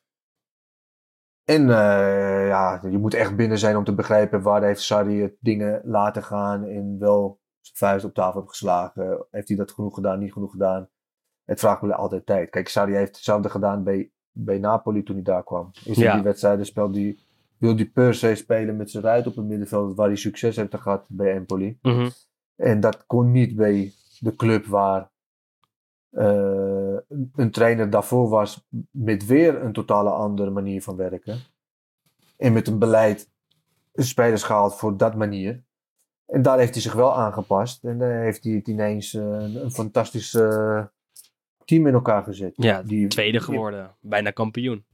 Speaker 3: En eh, ja, je moet echt binnen zijn om te begrijpen waar heeft Sarri het dingen laten gaan en wel zijn vuist op tafel heeft geslagen. Heeft hij dat genoeg gedaan, niet genoeg gedaan? Het vraagt me altijd tijd. Kijk, Sarri heeft hetzelfde gedaan bij, bij Napoli toen hij daar kwam. Is
Speaker 2: Ja.
Speaker 3: die wedstrijden speelt die, wil die per se spelen met zijn ruit op het middenveld, waar hij succes heeft gehad bij Empoli.
Speaker 2: Mhm.
Speaker 3: En dat kon niet bij de club waar eh, een trainer daarvoor was met weer een totale andere manier van werken. En met een beleid spelers gehaald voor dat manier. En daar heeft hij zich wel aangepast. En daar heeft hij het ineens eh, een, fantastisch eh, team in elkaar gezet.
Speaker 2: Ja,
Speaker 3: Die-
Speaker 2: tweede geworden. Bijna kampioen.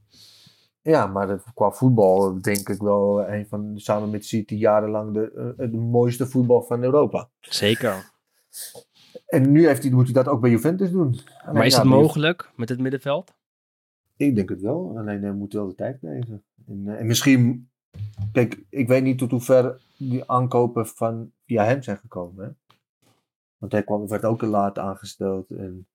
Speaker 3: Ja, maar qua voetbal denk ik wel een van, samen met City, jarenlang de, eh, mooiste voetbal van Europa.
Speaker 2: Zeker.
Speaker 3: En nu heeft hij, moet hij dat ook bij Juventus doen. Alleen
Speaker 2: Maar is dat mogelijk met het middenveld?
Speaker 3: Ik denk het wel, alleen hij moet wel de tijd krijgen. En, eh, en misschien, kijk, ik weet niet tot hoever die aankopen van, via hem zijn gekomen. Hè? Want hij kwam, werd ook te laat aangesteld. En,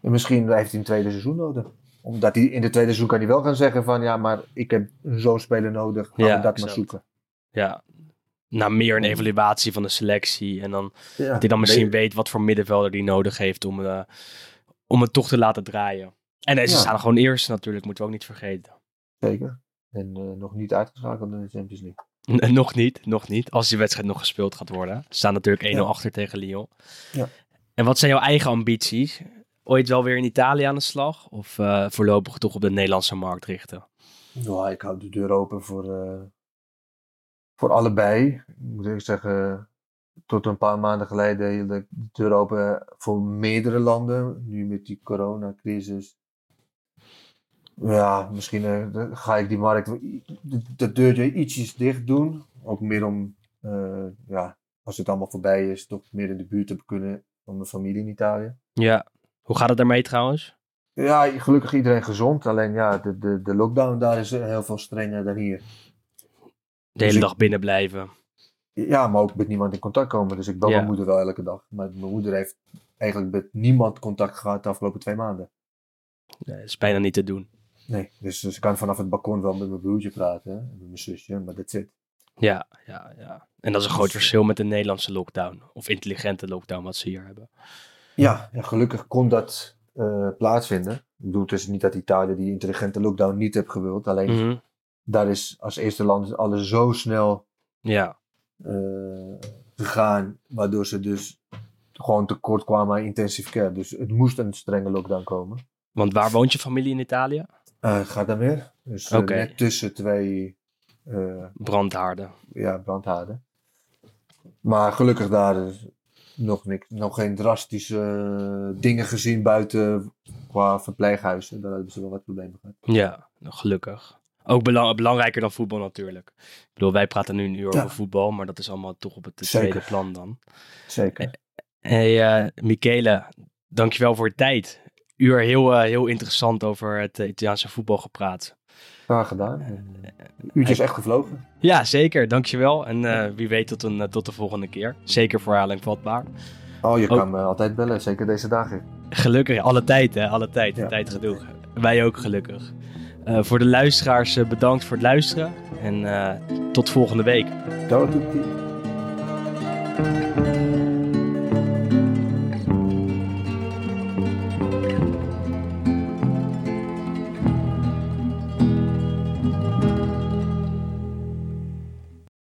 Speaker 3: en misschien heeft hij een tweede seizoen nodig. Omdat hij in het tweede seizoen kan hij wel gaan zeggen van, ja, maar ik heb zo'n speler nodig. Gaan
Speaker 2: Ja,
Speaker 3: we dat maar zoeken.
Speaker 2: Ja. Na meer een evaluatie van de selectie. En dan
Speaker 3: Ja,
Speaker 2: dat hij dan misschien weet wat voor middenvelder die nodig heeft om, eh, om het toch te laten draaien. En
Speaker 3: Ja.
Speaker 2: staan gewoon eerst natuurlijk, moeten we ook niet vergeten.
Speaker 3: Zeker. En eh, nog niet uitgeschakeld in de Champions League.
Speaker 2: N- nog niet, nog niet. Als die wedstrijd nog gespeeld gaat worden. Ze staan natuurlijk 1-0
Speaker 3: Ja.
Speaker 2: achter tegen Lyon.
Speaker 3: Ja.
Speaker 2: En wat zijn jouw eigen ambities? Ooit wel weer in Italië aan de slag? Of eh, voorlopig toch op de Nederlandse markt richten?
Speaker 3: Ja, ik hou de deur open voor, eh, voor allebei. Ik moet eerlijk zeggen, tot een paar maanden geleden hield ik de deur open voor meerdere landen. Nu met die coronacrisis. Ja, misschien eh, ga ik die markt, de, de deurtje ietsjes dicht doen. Ook meer om, eh, ja, als het allemaal voorbij is, toch meer in de buurt te kunnen van mijn familie in Italië.
Speaker 2: Ja. Hoe gaat het daarmee trouwens?
Speaker 3: Ja, gelukkig iedereen gezond. Alleen ja, de, de, de lockdown daar is heel veel strenger dan hier.
Speaker 2: De hele
Speaker 3: ik-
Speaker 2: dag binnen blijven.
Speaker 3: Ja, maar ook met niemand in contact komen. Dus ik bel
Speaker 2: Ja.
Speaker 3: mijn moeder wel elke dag. Maar mijn moeder heeft eigenlijk met niemand contact gehad de afgelopen twee maanden.
Speaker 2: Nee, dat is bijna niet te doen.
Speaker 3: Nee, dus ze kan vanaf het balkon wel met mijn broertje praten. hè, met mijn zusje, maar dat zit.
Speaker 2: Ja, ja, ja. En dat is een groot verschil met de Nederlandse lockdown. Of intelligente lockdown wat ze hier hebben.
Speaker 3: Ja, ja gelukkig kon dat eh, plaatsvinden. Ik bedoel, het is niet dat Italië die intelligente lockdown niet heeft gewild. Alleen
Speaker 2: Mhm.
Speaker 3: Daar is als eerste land alles zo snel
Speaker 2: Ja,
Speaker 3: eh, gegaan. Waardoor ze dus gewoon tekort kwamen aan intensive care. Dus het moest een strenge lockdown komen.
Speaker 2: want waar woont je familie in Italië?
Speaker 3: Eh gaat dan weer. Dus eh, net tussen twee
Speaker 2: Brandhaarden.
Speaker 3: ja, brandhaarden. Maar gelukkig daar nog, niks, nog geen drastische dingen gezien buiten qua verpleeghuizen. Daar hebben ze wel wat problemen gehad.
Speaker 2: Ja, nou, gelukkig. Ook bela- belangrijker dan voetbal natuurlijk. Ik bedoel, wij praten nu een uur
Speaker 3: Ja.
Speaker 2: over voetbal, maar dat is allemaal toch op het
Speaker 3: Zeker.
Speaker 2: tweede plan dan.
Speaker 3: Zeker.
Speaker 2: Hey, eh Michele, dankjewel voor je tijd. Uur heel, eh, heel interessant over het eh, Italiaanse voetbal gepraat.
Speaker 3: Graag gedaan. Eh, uurtje is echt gevlogen.
Speaker 2: Ja, zeker. Dankjewel. En eh, wie weet tot, een, eh, tot de volgende keer. Zeker voor herhaling vatbaar.
Speaker 3: Oh, je kan me altijd bellen. Zeker deze dagen.
Speaker 2: Gelukkig, alle tijd hè, alle tijd.
Speaker 3: Ja.
Speaker 2: Tijd genoeg. Wij ook gelukkig. Eh, voor de luisteraars eh, bedankt voor het luisteren. En eh, tot volgende week.